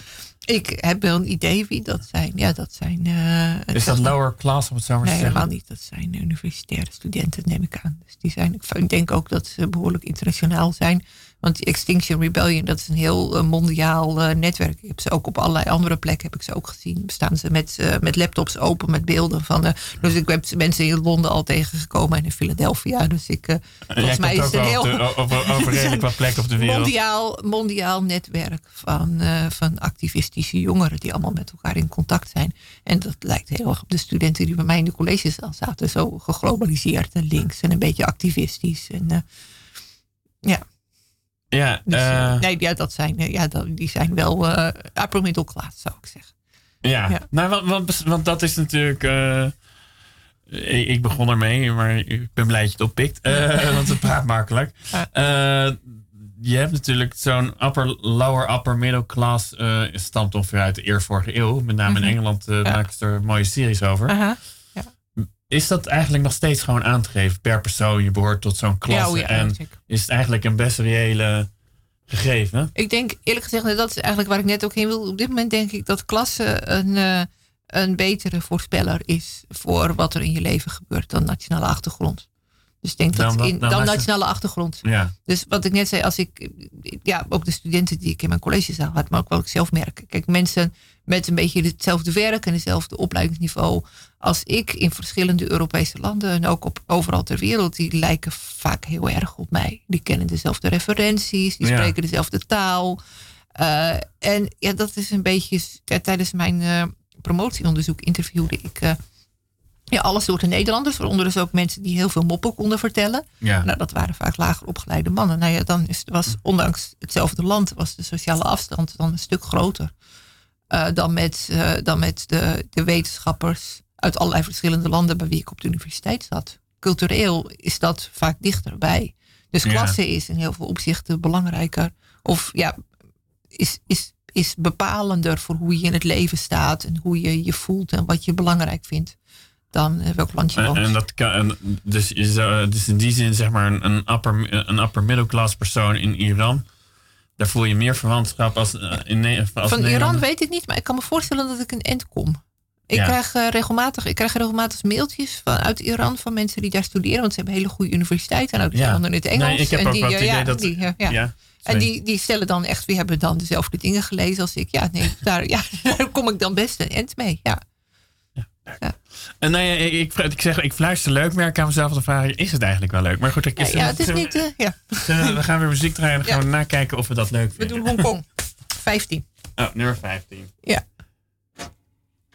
ik heb wel een idee wie dat zijn. Ja, dat zijn. eh, Is dat lower class, om het zo maar te Nee, helemaal niet. Dat zijn universitaire studenten, neem ik aan. Dus die zijn, ik denk ook dat ze behoorlijk internationaal zijn. Want die Extinction Rebellion, dat is een heel eh, mondiaal eh, netwerk. Ik heb ze ook op allerlei andere plekken heb ik ze ook gezien. Staan ze met, eh, met laptops open met beelden van. eh, dus ik heb mensen in Londen al tegengekomen en in Philadelphia. Dus ik, [LAUGHS] volgens mij is het [LAUGHS] een heel de- over, over redelijk plekken op de wereld. mondiaal, mondiaal netwerk van, van activistische jongeren die allemaal met elkaar in contact zijn. En dat lijkt heel erg op de studenten die bij mij in de collegezaal zaten. Zo geglobaliseerd en links en een beetje activistisch. En, ja, Ja, dus, eh, eh, nee, ja, dat zijn, eh, ja, dat, die zijn wel upper middle class, zou ik zeggen. ja. ja. Nou, want, want, want dat is natuurlijk... ik, ik begon ermee, maar ik ben blij dat je het oppikt. eh, [LAUGHS] want het praat makkelijk. Je hebt natuurlijk zo'n upper, lower, upper middle class eh stamt ongeveer uit de eer vorige eeuw. Met name in Mhm. Engeland maken ze er mooie series over. Aha. Is dat eigenlijk nog steeds gewoon aan te geven per persoon? Je behoort tot zo'n klasse. oh ja, en is het eigenlijk een best reële gegeven? Ik denk eerlijk gezegd, dat is eigenlijk waar ik net ook heen wil. Op dit moment denk ik dat klasse een, eh, een betere voorspeller is voor wat er in je leven gebeurt dan nationale achtergrond. Dus ik denk Dan dat in, dan dan nation- nationale achtergrond. Ja. Dus wat ik net zei, als ik, ja, ook de studenten die ik in mijn collegezaal had, maar ook wat ik zelf merk. Kijk, mensen met een beetje hetzelfde werk en hetzelfde opleidingsniveau als ik in verschillende Europese landen en ook op, overal ter wereld, die lijken vaak heel erg op mij. Die kennen dezelfde referenties, die Ja. spreken dezelfde taal. Eh, en ja, dat is een beetje, tijdens mijn eh, promotieonderzoek interviewde ik eh, ja, alle soorten Nederlanders, waaronder dus ook mensen die heel veel moppen konden vertellen. Ja. Nou, dat waren vaak lager opgeleide mannen. Nou ja, dan is, was ondanks hetzelfde land, was de sociale afstand dan een stuk groter. Eh, dan met, eh, dan met de, de wetenschappers uit allerlei verschillende landen bij wie ik op de universiteit zat. Cultureel is dat vaak dichterbij. Dus Ja. klasse is in heel veel opzichten belangrijker. Of ja, is, is, is bepalender voor hoe je in het leven staat en hoe je je voelt en wat je belangrijk vindt. Dan eh, welk land je woont. en dat kan, dus, zou, dus in die zin, zeg maar, een, een upper, een upper middle class persoon in Iran. Daar voel je meer verwantschap als eh, in als Van. Iran weet ik niet, maar ik kan me voorstellen dat ik een end kom. Ik, Ja. krijg, eh, regelmatig, ik krijg regelmatig mailtjes van, uit Iran van mensen die daar studeren. Want ze hebben hele goede universiteiten en ook Ja. in het Engels. Nee, ik heb en ook die, wel het idee ja, dat- die, ja. Ja, En die, die stellen dan echt, we hebben dan dezelfde dingen gelezen als ik. Ja, nee, daar, ja, [LAUGHS] daar kom ik dan best een end mee. Ja. En nee, ik, ik, zeg, ik fluister leuk, maar ik kan mezelf de vraag, is het eigenlijk wel leuk? Maar goed, ik, Ja, ja, het is niet, eh, ja. We- we gaan weer muziek draaien en gaan Ja. we nakijken of we dat leuk We vinden. doen Hongkong. 15. Oh, nummer 15. Ja.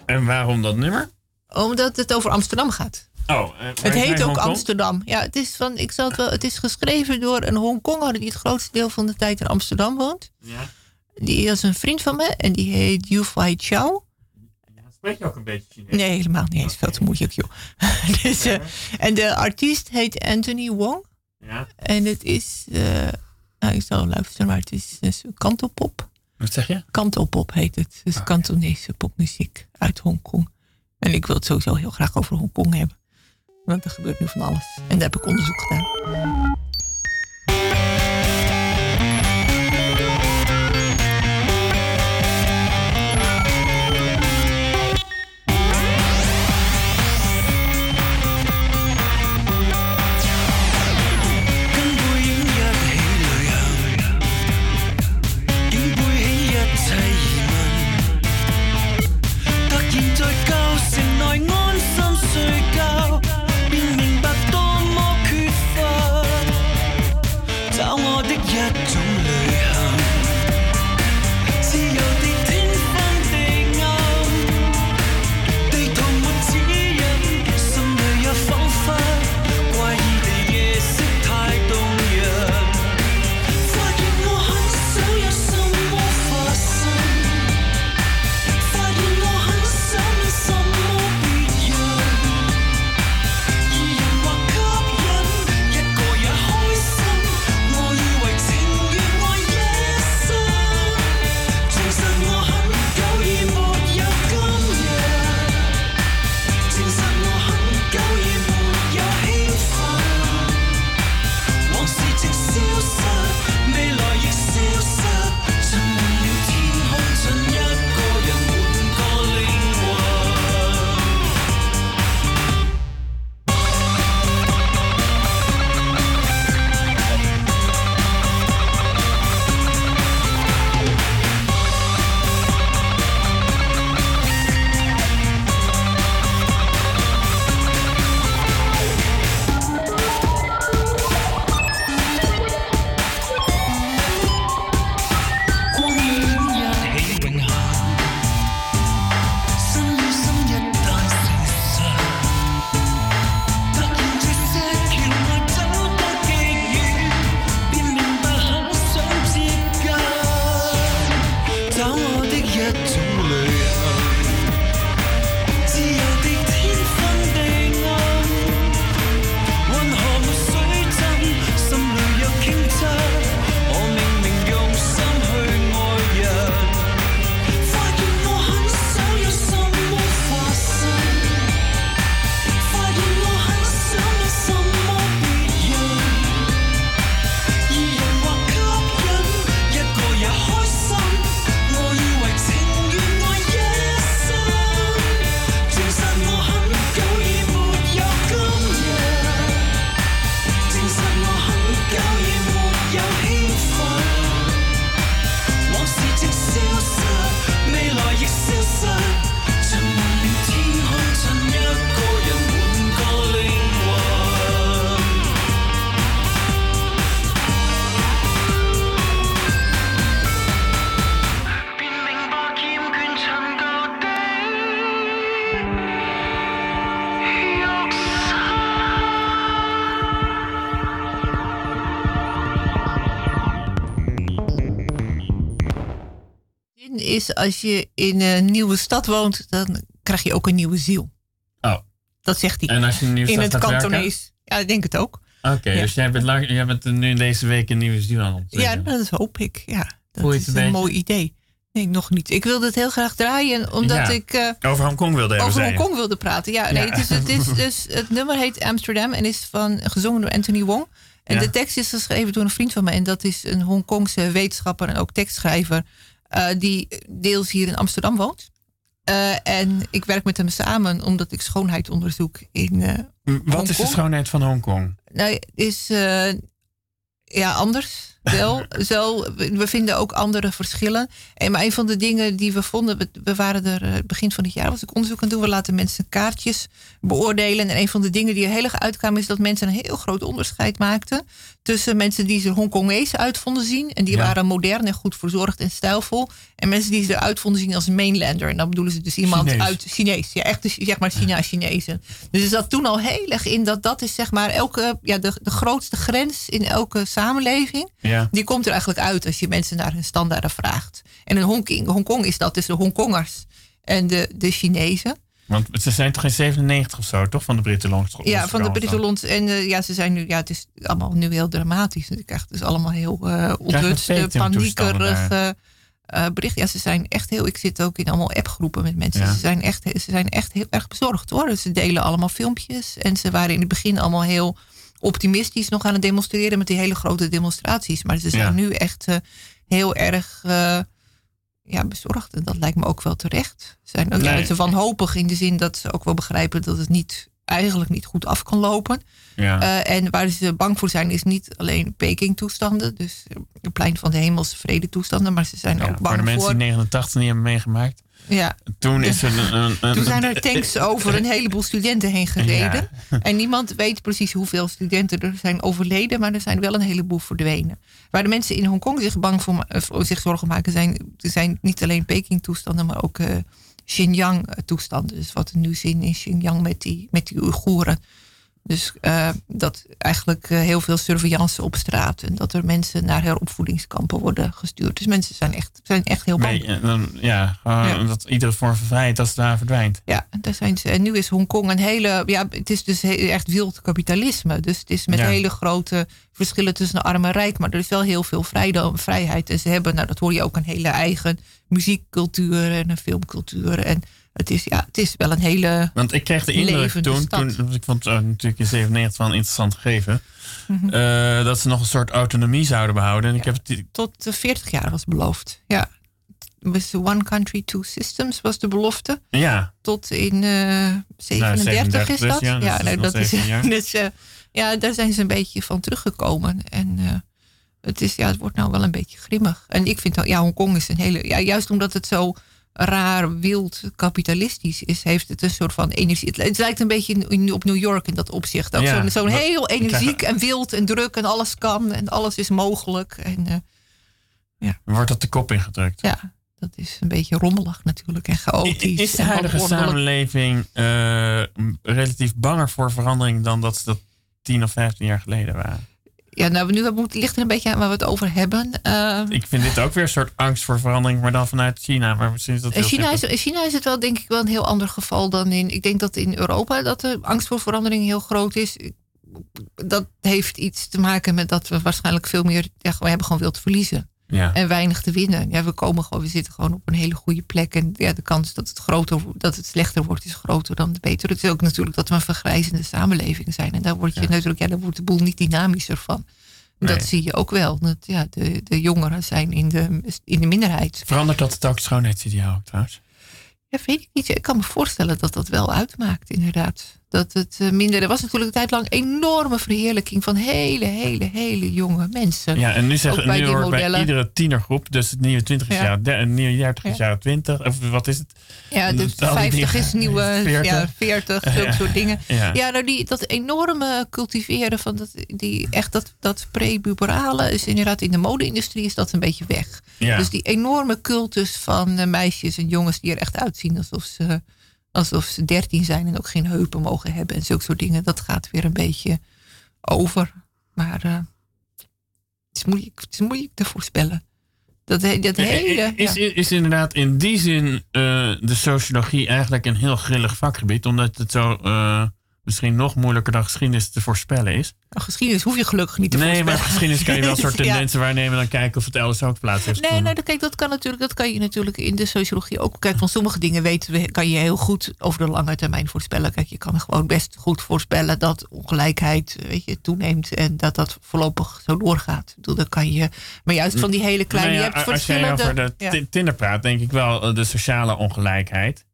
En waarom dat nummer? Omdat het over Amsterdam gaat. Oh, eh, Het is heet ook? Amsterdam. Ja, het is, van, ik zal het, wel, het is geschreven door een Hongkonger die het grootste deel van de tijd in Amsterdam woont. Ja. Die is een vriend van me en die heet Yu Fai Chao. Spreek je ook een beetje Chinees? Nee, helemaal niet. Het is veel te moeilijk, joh. [LAUGHS] dus, eh, en de artiest heet Anthony Wong. Ja. En het is, eh, nou, ik zal luisteren, maar het is, is kantopop. Wat zeg je? Kantopop heet het. Dus Kantonese popmuziek uit Hongkong. En ik wil het sowieso heel graag over Hongkong hebben. Want er gebeurt nu van alles. En daar heb ik onderzoek gedaan. Als je in een nieuwe stad woont, dan krijg je ook een nieuwe ziel. Oh. Dat zegt hij. En als je een nieuwe in het? Kantonees. Ja, ik denk het ook. Oké, Ja. dus jij bent, lang, jij bent nu deze week een nieuwe ziel aan het Ja, dat hoop ik. Ja, dat is een mooi idee. Nee, nog niet. Ik wilde het heel graag draaien, omdat Ja. ik eh, Over Hongkong wilde over. Hongkong wilde praten. Ja, nee, Ja. Het, is, het, is, [LAUGHS] dus, het nummer heet Amsterdam en is van, gezongen door Anthony Wong. En Ja. de tekst is geschreven door een vriend van mij. En dat is een Hongkongse wetenschapper en ook tekstschrijver. Eh, die deels hier in Amsterdam woont. Eh, en ik werk met hem samen omdat ik schoonheid onderzoek in M, Wat is de schoonheid van Hongkong? nou, is ja, anders. Wel, [LAUGHS] zo, we vinden ook andere verschillen. En maar een van de dingen die we vonden, we, we waren er begin van het jaar, was ik onderzoek aan doen. We laten mensen kaartjes beoordelen. En een van de dingen die er heel erg uitkwamen, is dat mensen een heel groot onderscheid maakten tussen mensen die ze Hongkongees uit vonden zien. En die Ja. waren modern en goed verzorgd en stijlvol. En mensen die ze eruit vonden zien als mainlander. En dan bedoelen ze dus iemand Chinees. uit Chinees. Ja, echt dus, zeg maar China-Chinezen. Dus er zat toen al heel erg in dat dat is zeg maar elke, ja, de, de grootste grens in elke samenleving. Ja. Die komt er eigenlijk uit als je mensen naar hun standaarden vraagt. En in Hongkong, Hongkong is dat dus de Hongkongers en de, de Chinezen. Want ze zijn toch in 97 of zo, toch? Van de Britten. Ja, van de Britten Lons. En eh, ja, ze zijn nu, ja, het is allemaal nu heel dramatisch. Je krijgt dus allemaal heel eh onthutste, paniekerige eh berichten. Ja, ze zijn echt heel. Ik zit ook in allemaal appgroepen met mensen. Ja. Ze, zijn echt, ze zijn echt heel erg bezorgd hoor. Ze delen allemaal filmpjes. En ze waren in het begin allemaal heel optimistisch nog aan het demonstreren met die hele grote demonstraties. Maar ze zijn Ja. nu echt eh, heel erg. Ja, bezorgd. En dat lijkt me ook wel terecht. Ze zijn ook Nee. wanhopig in de zin dat ze ook wel begrijpen dat het niet, eigenlijk niet goed af kan lopen. Ja. Eh, en waar ze bang voor zijn is niet alleen Peking-toestanden, dus het plein van de hemelse vrede-toestanden, maar ze zijn Ja, ook voor de bang mensen voor. die 89 niet hebben meegemaakt. Ja, Toen is er een, een, een- toen zijn er tanks [LAUGHS] over een heleboel studenten heen gereden. Ja. En niemand weet precies hoeveel studenten er zijn overleden, maar er zijn wel een heleboel verdwenen. Waar de mensen in Hongkong zich bang voor, eh, voor zich zorgen maken, zijn, zijn niet alleen Peking-toestanden, maar ook eh, Xinjiang-toestanden. Dus wat er nu zin in Xinjiang met die, met die Oeigoeren. Dus eh, dat eigenlijk eh, heel veel surveillance op straat en dat er mensen naar heropvoedingskampen worden gestuurd. Dus mensen zijn echt, zijn echt heel bang. Nee, en dan- ja, dat iedere vorm van vrijheid als het daar verdwijnt. Ja, daar zijn ze. En nu is Hongkong een hele. Ja, het is dus echt wild kapitalisme. Dus het is met Ja. hele grote verschillen tussen arm en rijk. Maar er is wel heel veel vrijdom, vrijheid. En ze hebben, nou, dat hoor je ook, een hele eigen muziekcultuur en een filmcultuur. En het is, ja, het is wel een hele. Want ik kreeg de indruk toen, toen, ik vond het eh, natuurlijk in 97 wel een interessant gegeven, Mhm. eh, dat ze nog een soort autonomie zouden behouden. En ik heb het, Tot de 40 jaar was beloofd. Ja. Was one country, two systems was de belofte. ja, Tot in eh 37 37 is dus, dat. ja, dus dat is nee, nog dat is. 17 jaar. [LAUGHS] Dus, eh, ja, daar zijn ze een beetje van teruggekomen. En eh, het, is, ja, het wordt nou wel een beetje grimmig. En ik vind, ja, Hongkong is een hele. Ja, juist omdat het zo raar, wild, kapitalistisch is, heeft het een soort van energie. Het, lijkt een beetje op New York in dat opzicht. Ook Ja, zo'n heel energiek en wild en druk en alles kan en alles is mogelijk. En eh, wordt dat de kop ingedrukt. ja, dat is een beetje rommelig natuurlijk en chaotisch. Is de huidige samenleving eh, relatief banger voor verandering dan dat ze dat 10 of 15 jaar geleden waren? Ja, nou, nu moet- het ligt er een beetje aan waar we het over hebben. Eh, Ik vind dit ook weer een soort angst voor verandering, maar dan vanuit China. Maar misschien is dat in, heel China is, in China is het wel, denk ik, wel een heel ander geval dan in. Ik denk dat in Europa dat de angst voor verandering heel groot is. Dat heeft iets te maken met dat we waarschijnlijk veel meer. Ja, we hebben gewoon veel te verliezen Ja. en weinig te winnen. Ja, we komen gewoon, we zitten gewoon op een hele goede plek. En ja, de kans dat het groter, dat het slechter wordt, is groter dan de beter. Het is ook natuurlijk dat we een vergrijzende samenleving zijn. En daar word je Ja. natuurlijk, ja, daar wordt de boel niet dynamischer van. Dat zie je ook wel. Dat, ja, de, de jongeren zijn in de, in de minderheid. Verandert dat het ook het schoonheidsideaal ook trouwens? Ja, weet ik niet. Ik kan me voorstellen dat dat wel uitmaakt, inderdaad. Dat het eh, minder. Er was natuurlijk een tijd lang enorme verheerlijking van hele, hele, hele jonge mensen. Ja, en nu, zeggen, nu hoort bij iedere tienergroep, dus het nieuwe 20 is Ja. jaar, de, een nieuwe 30 is Ja. jaar 20, of wat is het? Ja, dus al die 50 dingen. is nieuwe [LAUGHS] 40. Ja, 40, [LAUGHS] Ja. zulke soort dingen. Ja. Ja, nou die, dat enorme cultiveren van dat, die, echt dat, dat prepuberale is inderdaad in de mode-industrie is dat een beetje weg. Ja. Dus die enorme cultus van eh, meisjes en jongens die er echt uitzien alsof ze, alsof ze 13 zijn en ook geen heupen mogen hebben en zulke soort dingen, dat gaat weer een beetje over. Maar eh, het, is moeilijk, het is moeilijk te voorspellen. Dat, dat hele. Is, ja. is inderdaad in die zin eh, de sociologie eigenlijk een heel grillig vakgebied, omdat het zo misschien nog moeilijker dan geschiedenis te voorspellen is. Nou, geschiedenis hoef je gelukkig niet te Nee, voorspellen. maar geschiedenis kan je wel [LAUGHS] een soort Ja. tendensen waarnemen en dan kijken of het elders ook plaats heeft Nee, nee, dat- kijk, dat kan natuurlijk, dat kan je natuurlijk in de sociologie ook. Kijk, van sommige dingen weten we, kan je heel goed over de lange termijn voorspellen. Kijk, je kan gewoon best goed voorspellen dat ongelijkheid, weet je, toeneemt en dat dat voorlopig zo doorgaat. Bedoel, dat kan je. Maar juist van die hele kleine, Nou ja, je hebt als verschillende. over de ja. Ti- Tinder praat, denk ik wel, eh, de sociale ongelijkheid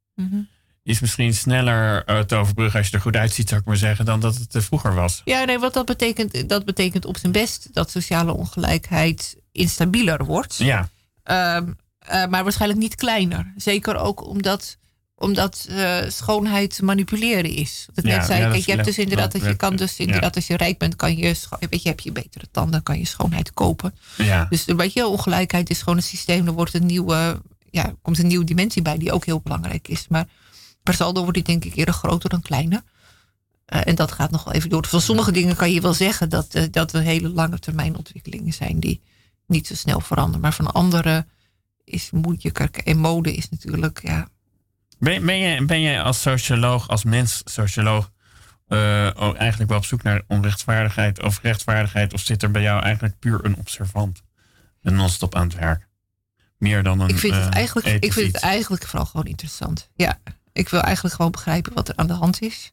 Is misschien sneller eh, te overbruggen als je er goed uitziet, zou ik maar zeggen, dan dat het eh, vroeger was. Ja, nee, wat dat betekent, dat betekent op zijn best dat sociale ongelijkheid instabieler wordt. Ja, Ehm, eh, maar waarschijnlijk niet kleiner. Zeker ook omdat omdat schoonheid manipuleren is. Ik Ja, net zei, ja, dat kijk, je hebt dus inderdaad dat je dat- kan dus ja. inderdaad als je rijk bent, kan je, weet je, heb je betere tanden, kan je schoonheid kopen. Ja. Dus een beetje ongelijkheid is gewoon een systeem. Er wordt een nieuwe, ja, komt een nieuwe dimensie bij die ook heel belangrijk is. Maar per saldo wordt die denk ik eerder groter dan kleiner. Eh, en dat gaat nog wel even door. Van sommige dingen kan je wel zeggen dat, eh, dat er hele lange termijn ontwikkelingen zijn die niet zo snel veranderen. Maar van andere is moeilijker. En mode is natuurlijk, ja, Ben, ben, jij, ben jij als socioloog, als mens socioloog, eh, ook eigenlijk wel op zoek naar onrechtvaardigheid of rechtvaardigheid? Of zit er bij jou eigenlijk puur een observant? En non-stop aan het werk? Meer dan een. ik vind, het eigenlijk, ik vind het eigenlijk vooral gewoon interessant. Ja, ik wil eigenlijk gewoon begrijpen wat er aan de hand is.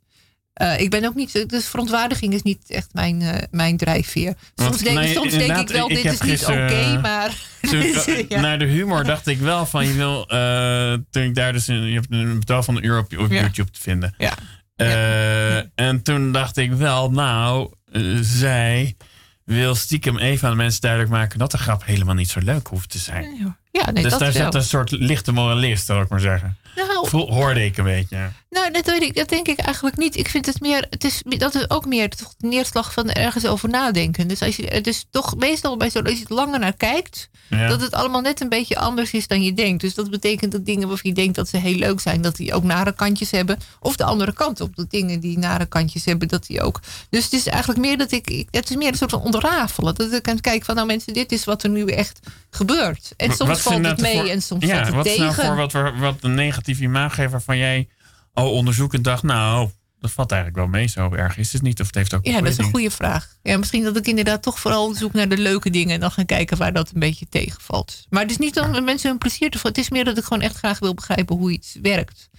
Eh, ik ben ook niet, dus verontwaardiging is niet echt mijn, eh, mijn drijfveer. Soms, denk, soms denk ik wel, ik dit is niet oké, maar... Ik, [LAUGHS] Ja. Naar de humor dacht ik wel van je wil. eh, toen ik daar dus in, je hebt een betaal van een euro op, op Ja. YouTube te vinden. Ja. Eh, En toen dacht ik wel, nou, eh, zij wil stiekem even aan de mensen duidelijk maken dat de grap helemaal niet zo leuk hoeft te zijn. Ja, nee, dus dat daar zit een soort lichte moralist, zal ik maar zeggen. Nou, hoorde ik een beetje. Nou, dat weet ik. Dat denk ik eigenlijk niet. Ik vind het meer. Het is, dat is ook meer toch de neerslag van ergens over nadenken. Dus als je het is toch meestal bij zo als je het langer naar kijkt, Ja. dat het allemaal net een beetje anders is dan je denkt. Dus dat betekent dat dingen waarvan je denkt dat ze heel leuk zijn, dat die ook nare kantjes hebben. Of de andere kant op, dat dingen die nare kantjes hebben, dat die ook. Dus het is eigenlijk meer dat ik. Het is meer een soort van ontrafelen. Dat ik kan kijken van, nou mensen, dit is wat er nu echt gebeurt. En soms valt het inderdaad mee voor- en soms ja, het wat tegen. is nou voor wat, we- wat een negatief imago waarvan jij al onderzoekend dacht, nou, dat valt eigenlijk wel mee. Zo erg is het niet. Of het heeft ook Ja, dat is een goede goede vraag. Ja, misschien dat ik inderdaad toch vooral zoek naar de leuke dingen en dan gaan kijken waar dat een beetje tegenvalt. Maar het is niet om mensen hun plezier te Het is meer dat ik gewoon echt graag wil begrijpen hoe iets werkt.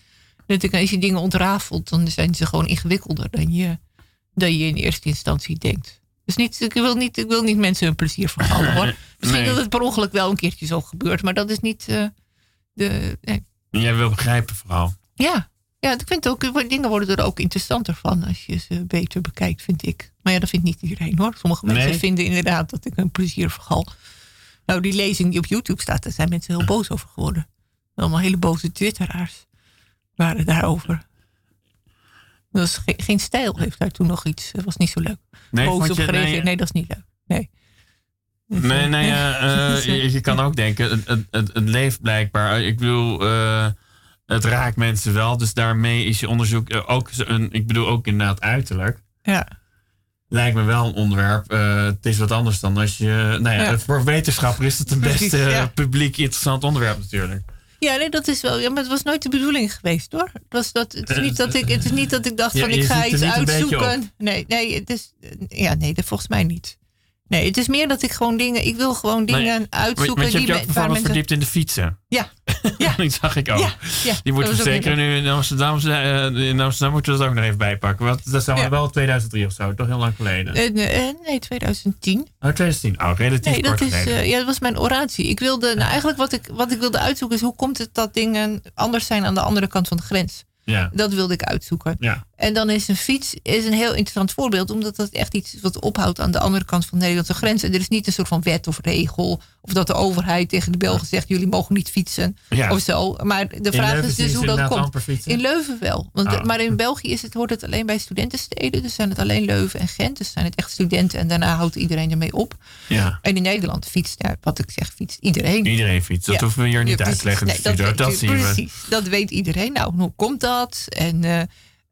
Dat ik, als je dingen ontrafelt, dan zijn ze gewoon ingewikkelder dan je, dan je in eerste instantie denkt. Dus niet, ik, wil niet, ik wil niet mensen hun plezier verhalen hoor. [LAUGHS] Misschien Nee. dat het per ongeluk wel een keertje zo gebeurt, maar dat is niet eh, de. nee. Jij wil begrijpen vooral. Ja. ja, ik vind ook, dingen worden er ook interessanter van als je ze beter bekijkt, vind ik. Maar ja, dat vindt niet iedereen hoor. Sommige mensen vinden inderdaad dat ik een plezier vergal. Nou, die lezing die op YouTube staat, daar zijn mensen heel boos over geworden. Allemaal hele boze twitteraars waren daarover. Dat was ge- geen stijl, heeft daar toen nog iets. Dat was niet zo leuk. Nee, boos op je- gereageerd. nee, Nee, dat is niet leuk. Nee. Dus, Nee, eh, nee, eh, [LAUGHS] eh, je, je kan ook denken, het, het, het, het leeft blijkbaar. Ik bedoel, het raakt mensen wel. Dus daarmee is je onderzoek ook, een, ik bedoel ook inderdaad uiterlijk. Ja. Lijkt me wel een onderwerp. Het is wat anders dan als je, nou ja, Ja. voor wetenschapper is het een [LAUGHS] best publiek interessant onderwerp natuurlijk. Ja, nee, dat is wel. Ja, maar het was nooit de bedoeling geweest, hoor. Het, was dat, het, is, niet dat ik, het is niet dat ik dacht Ja, van ik ga iets uitzoeken. Nee, nee, het is. Ja, nee, dat volgens mij niet. Nee, het is meer dat ik gewoon dingen. Ik wil gewoon Nee, dingen Maar, uitzoeken want je die hebt je ook bijvoorbeeld verdiept in de fietsen. Ja, ja, [LAUGHS] Die zag ik ook. ja, ja. Die moeten we zeker nu in Amsterdam, eh, in Amsterdam moeten we dat ook nog even bijpakken. Want dat is Ja. wel 2003 of zo, toch heel lang geleden. Eh, nee, eh, nee, 2010. Oh, 2010. Oh, relatief Nee, dat kort is, geleden. eh, ja, dat was mijn oratie. Ik wilde, nou, eigenlijk wat ik, wat ik wilde uitzoeken is hoe komt het dat dingen anders zijn aan de andere kant van de grens. Ja. Dat wilde ik uitzoeken. Ja. En dan is een fiets is een heel interessant voorbeeld, omdat dat echt iets wat ophoudt aan de andere kant van de Nederlandse grens. En er is niet een soort van wet of regel, of dat de overheid tegen de Belgen zegt: jullie mogen niet fietsen Ja. of zo. Maar de vraag is dus hoe dat komt. In Leuven wel. Want, Ah. Maar in België is het, hoort het alleen bij studentensteden. Dus zijn het alleen Leuven en Gent. Dus zijn het echt studenten en daarna houdt iedereen ermee op. Ja. En in Nederland fietst, ja, wat ik zeg, fietst iedereen. Iedereen fietst. Dat hoeven we hier niet uit te leggen. Nee, dat weet, zien we. precies. Dat weet iedereen. Nou, hoe komt dat? En, eh,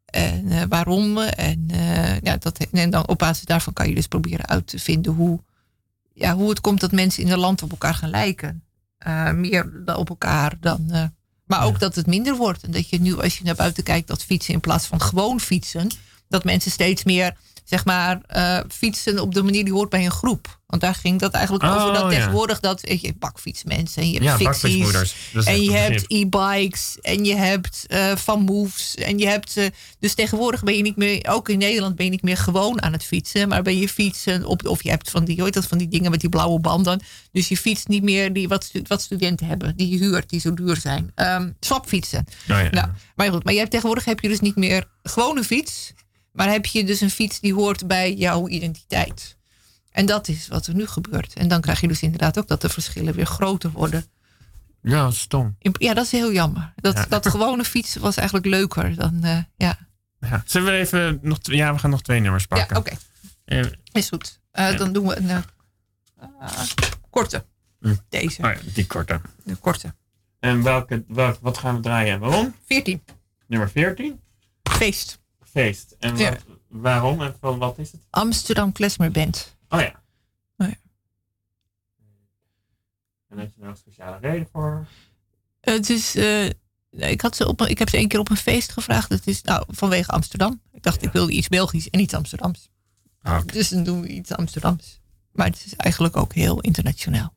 en eh, waarom? En, eh, ja, dat, en dan op basis daarvan kan je dus proberen uit te vinden hoe, ja, hoe het komt dat mensen in een land op elkaar gaan lijken. Meer op elkaar dan. maar ook dat het minder wordt. En dat je nu, als je naar buiten kijkt, dat fietsen in plaats van gewoon fietsen, dat mensen steeds meer zeg maar, eh, fietsen op de manier die hoort bij een groep. Want daar ging dat eigenlijk Oh, over. Dat ja. tegenwoordig dat weet je bakfietsmensen en je hebt Ja, fixies. En je hebt e-bikes en je hebt eh, van moves en je hebt eh, dus tegenwoordig ben je niet meer ook in Nederland ben je niet meer gewoon aan het fietsen maar ben je fietsen op of je hebt van die hoe heet dat van die dingen met die blauwe banden dus je fietst niet meer die wat, wat studenten hebben die je huurt die zo duur zijn Ehm swapfietsen Oh, ja. nou maar goed maar je hebt tegenwoordig heb je dus niet meer gewoon een fiets maar heb je dus een fiets die hoort bij jouw identiteit en dat is wat er nu gebeurt en dan krijg je dus inderdaad ook dat de verschillen weer groter worden Ja, stom. Ja, dat is heel jammer. Dat, Ja. dat gewone fietsen was eigenlijk leuker dan. eh, ja, Ja. Zullen we even nog... Ja, we gaan nog twee nummers ja pakken. oké. Eh, Is goed. Eh, Ja. Dan doen we een korte. Hm. Deze, oh ja, die korte. de korte. En welke, wat gaan we draaien en waarom? 14. Nummer 14? Feest. Feest. En Ja. wat, waarom en van wat is het? Amsterdam Klezmer Band. Oh ja. Oh ja. En heb je daar een speciale reden voor? Het is, eh, ik, had ze op, een- ik heb ze één keer op een feest gevraagd. Het is nou, vanwege Amsterdam. Ik dacht, ik wilde iets Belgisch en iets Amsterdams. Ah. Dus dan doen we iets Amsterdams. Maar het is eigenlijk ook heel internationaal.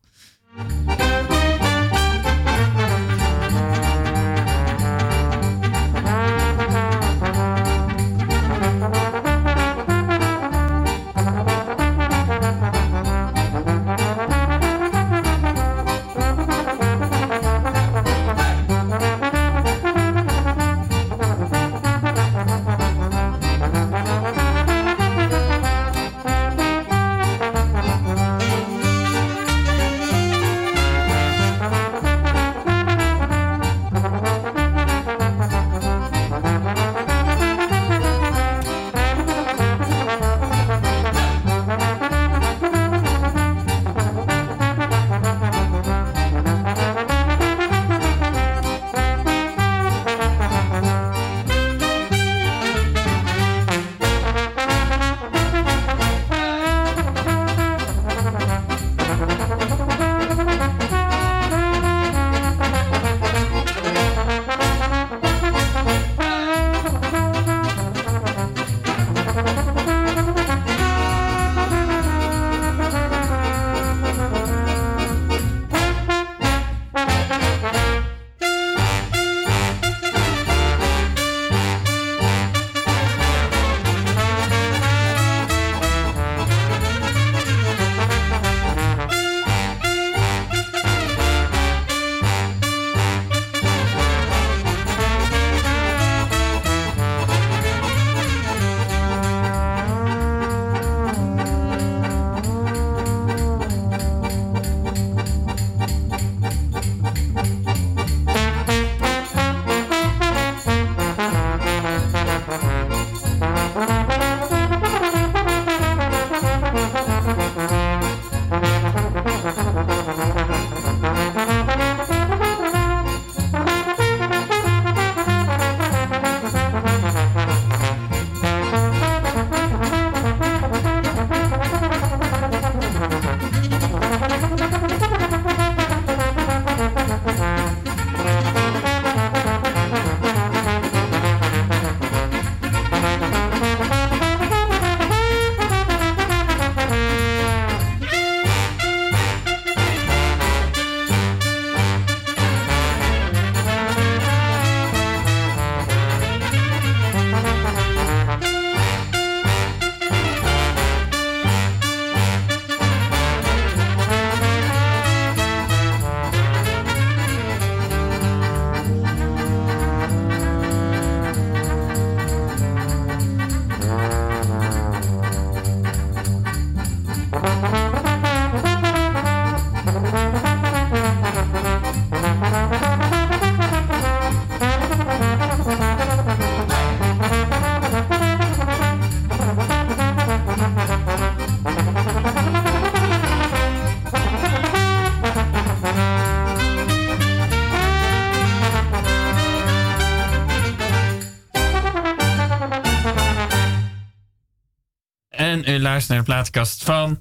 U luistert naar de plaatkast van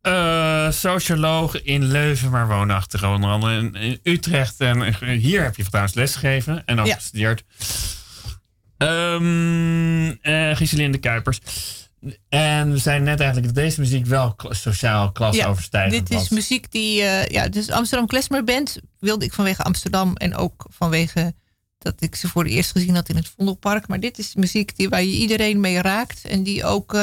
eh socioloog in Leuven, maar woonachtig onder andere in, in Utrecht. En hier heb je trouwens lesgegeven en ook Ja. gestudeerd. Ehm eh Giselinde Kuipers. En we zijn net eigenlijk dat deze muziek wel sociaal klasoverstijgend dit is was. muziek die, eh, ja, dus Amsterdam Klezmer Band wilde ik vanwege Amsterdam en ook vanwege dat ik ze voor het eerst gezien had in het Vondelpark. Maar dit is muziek die, waar je iedereen mee raakt en die ook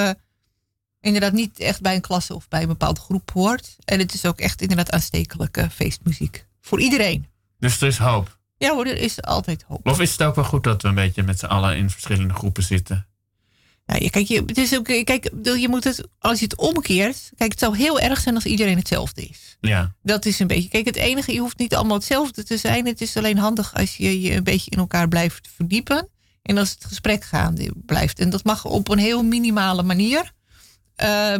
inderdaad niet echt bij een klasse of bij een bepaalde groep hoort. En het is ook echt inderdaad aanstekelijke feestmuziek. Voor iedereen. Dus er is hoop. Ja hoor, er is altijd hoop. Of is het ook wel goed dat we een beetje met z'n allen in verschillende groepen zitten? Ja, kijk, je, het is ook, kijk, je moet het, als je het omkeert. Kijk, het zou heel erg zijn als iedereen hetzelfde is. Ja. Dat is een beetje. Kijk, het enige, je hoeft niet allemaal hetzelfde te zijn. Het is alleen handig als je je een beetje in elkaar blijft verdiepen. En als het gesprek gaande blijft. En dat mag op een heel minimale manier. Uh,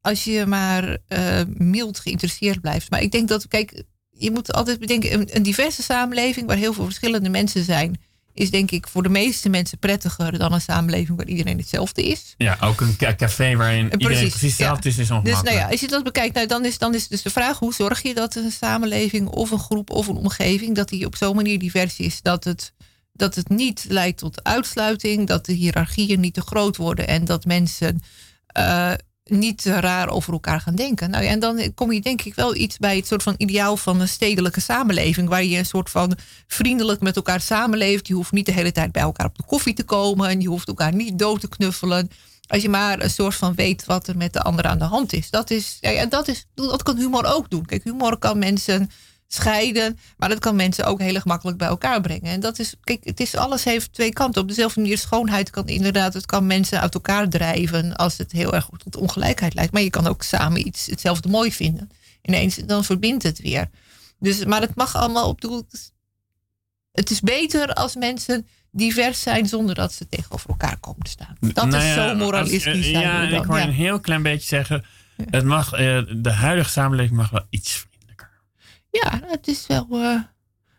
als je maar uh, mild geïnteresseerd blijft. Maar ik denk dat, kijk, je moet altijd bedenken, een, een diverse samenleving waar heel veel verschillende mensen zijn is denk ik voor de meeste mensen prettiger dan een samenleving waar iedereen hetzelfde is. Ja, ook een café waarin precies, iedereen precies hetzelfde is, is ongemakkelijk. Dus nou ja, als je dat bekijkt, nou, dan, is, dan is dus de vraag... hoe zorg je dat een samenleving of een groep of een omgeving... dat die op zo'n manier divers is dat het, dat het niet leidt tot uitsluiting... dat de hiërarchieën niet te groot worden... en dat mensen uh, niet raar over elkaar gaan denken. Nou en dan kom je denk ik wel iets bij het soort van ideaal van een stedelijke samenleving. Waar je een soort van vriendelijk met elkaar samenleeft. Je hoeft niet de hele tijd bij elkaar op de koffie te komen. En je hoeft elkaar niet dood te knuffelen. Als je maar een soort van weet wat er met de ander aan de hand is. Dat, is, ja, dat, is, dat kan humor ook doen. Kijk, humor kan mensen scheiden. Maar dat kan mensen ook heel gemakkelijk bij elkaar brengen. En dat is, kijk, het is, alles heeft twee kanten. Op dezelfde manier, schoonheid kan inderdaad, het kan mensen uit elkaar drijven als het heel erg tot ongelijkheid lijkt. Maar je kan ook samen iets hetzelfde mooi vinden. Ineens, dan verbindt het weer. Dus, maar het mag allemaal op doel. Het is beter als mensen divers zijn zonder dat ze tegenover elkaar komen te staan. Dat nou is zo moralistisch. ja, ik hoor ja. een heel klein beetje zeggen. Het mag, uh, de huidige samenleving mag wel iets ja, het is wel. Uh,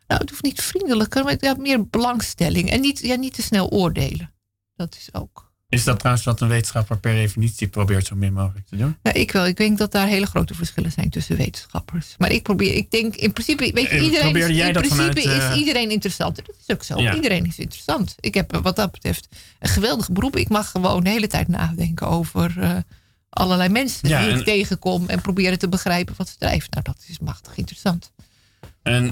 nou, het hoeft niet vriendelijker, maar ja, meer belangstelling. En niet, ja, niet te snel oordelen. Dat is ook. Is dat trouwens wat een wetenschapper per definitie probeert zo min mogelijk te doen? Ja, ik wel. Ik denk dat daar hele grote verschillen zijn tussen wetenschappers. Maar ik probeer, ik denk in principe, weet je, Eh, iedereen, is, in principe vanuit, eh, is iedereen interessant. Dat is ook zo. Ja. Iedereen is interessant. Ik heb eh, wat dat betreft een geweldig beroep. Ik mag gewoon de hele tijd nadenken over eh, allerlei mensen Ja, die ik en- tegenkom en proberen te begrijpen wat ze drijft. Nou, dat is machtig interessant. En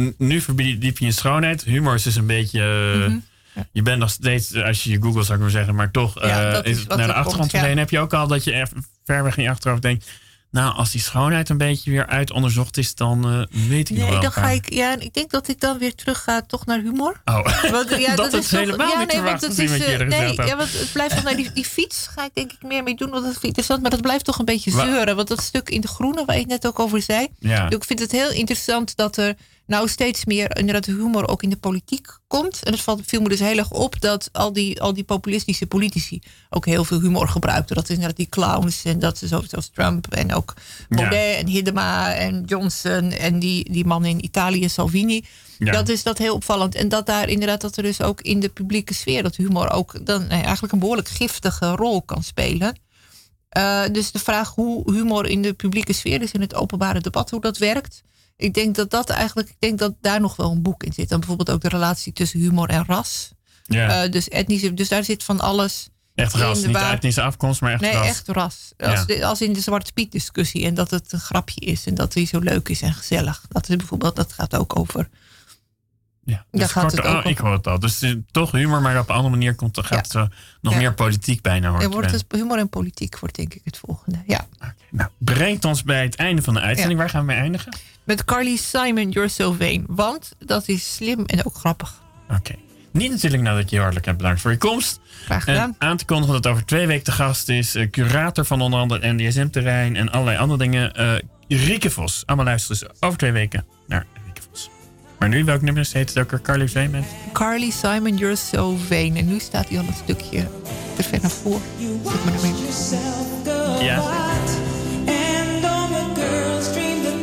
n- nu verdiep je in schoonheid. Humor is dus een beetje. eh, Mhm. Je bent nog steeds, als je je Google zou ik maar zeggen, maar toch Ja, eh, is is naar de er komt, achtergrond ja. verdwenen. Heb je ook al dat je er ver weg in je achterhoofd denkt. Nou, als die schoonheid een beetje weer uitonderzocht is, dan eh, weet ik nog Nee, wel. dan ga ik, ja, ik denk dat ik dan weer terug ga toch naar humor. Oh, [LAUGHS] Want, ja, [LAUGHS] dat, is toch- helemaal ja, niet nee, want het is, eerder nee, ja, want het blijft van, nou, die, die fiets ga ik denk ik meer mee doen, want dat vind ik interessant. Maar dat blijft toch een beetje zeuren. Want dat stuk in de groene waar het net ook over zei. Ja. Ik vind het heel interessant dat er nou steeds meer inderdaad humor ook in de politiek komt. En het valt, viel me dus heel erg op dat al die, al die populistische politici ook heel veel humor gebruikten. Dat is inderdaad die clowns en dat is zo- zoals Trump en ook Baudet en Hiddema en Johnson en die, die man in Italië, Salvini. Ja. Dat is dat heel opvallend. En dat daar inderdaad dat er dus ook in de publieke sfeer dat humor ook dan nee, eigenlijk een behoorlijk giftige rol kan spelen. Eh, dus de vraag hoe humor in de publieke sfeer is in het openbare debat, hoe dat werkt. Ik denk dat dat eigenlijk, ik denk dat daar nog wel een boek in zit. En bijvoorbeeld ook de relatie tussen humor en ras. ja. Eh, dus etnische, dus daar zit van alles. echt ras. Niet waar- etnische afkomst, maar echt Nee, ras. echt ras. Als, de- als in de Zwarte Piet discussie. En dat het een grapje is. En dat hij zo leuk is en gezellig. Dat is bijvoorbeeld, dat gaat ook over. Ja, Daar dus gaat kort- het oh, ook ik over. hoor het al. Dus eh, toch humor, maar op een andere manier komt, gaat het zo nog Ja. meer politiek bijna. Er wordt erbij. dus humor en politiek wordt denk ik het volgende. Ja. Oké, Nou, brengt ons bij het einde van de uitzending. Waar gaan we mee eindigen? Met Carly Simon, You're So Vain. Want dat is slim en ook grappig. Oké. Niet natuurlijk nadat je je hartelijk hebt bedankt voor je komst. Graag gedaan. En aan te kondigen dat over twee weken de gast is. eh, curator van onder andere NDSM-terrein en allerlei andere dingen. eh Rieke Vos. Allemaal luisteren dus over twee weken naar. Maar nu, welk nummer heet het ook weer? Carly Veen met? Carly Simon, You're So Vain. En nu staat hij al een stukje te ver naar voren. Zet maar ermee. Ja. And all the girls dream that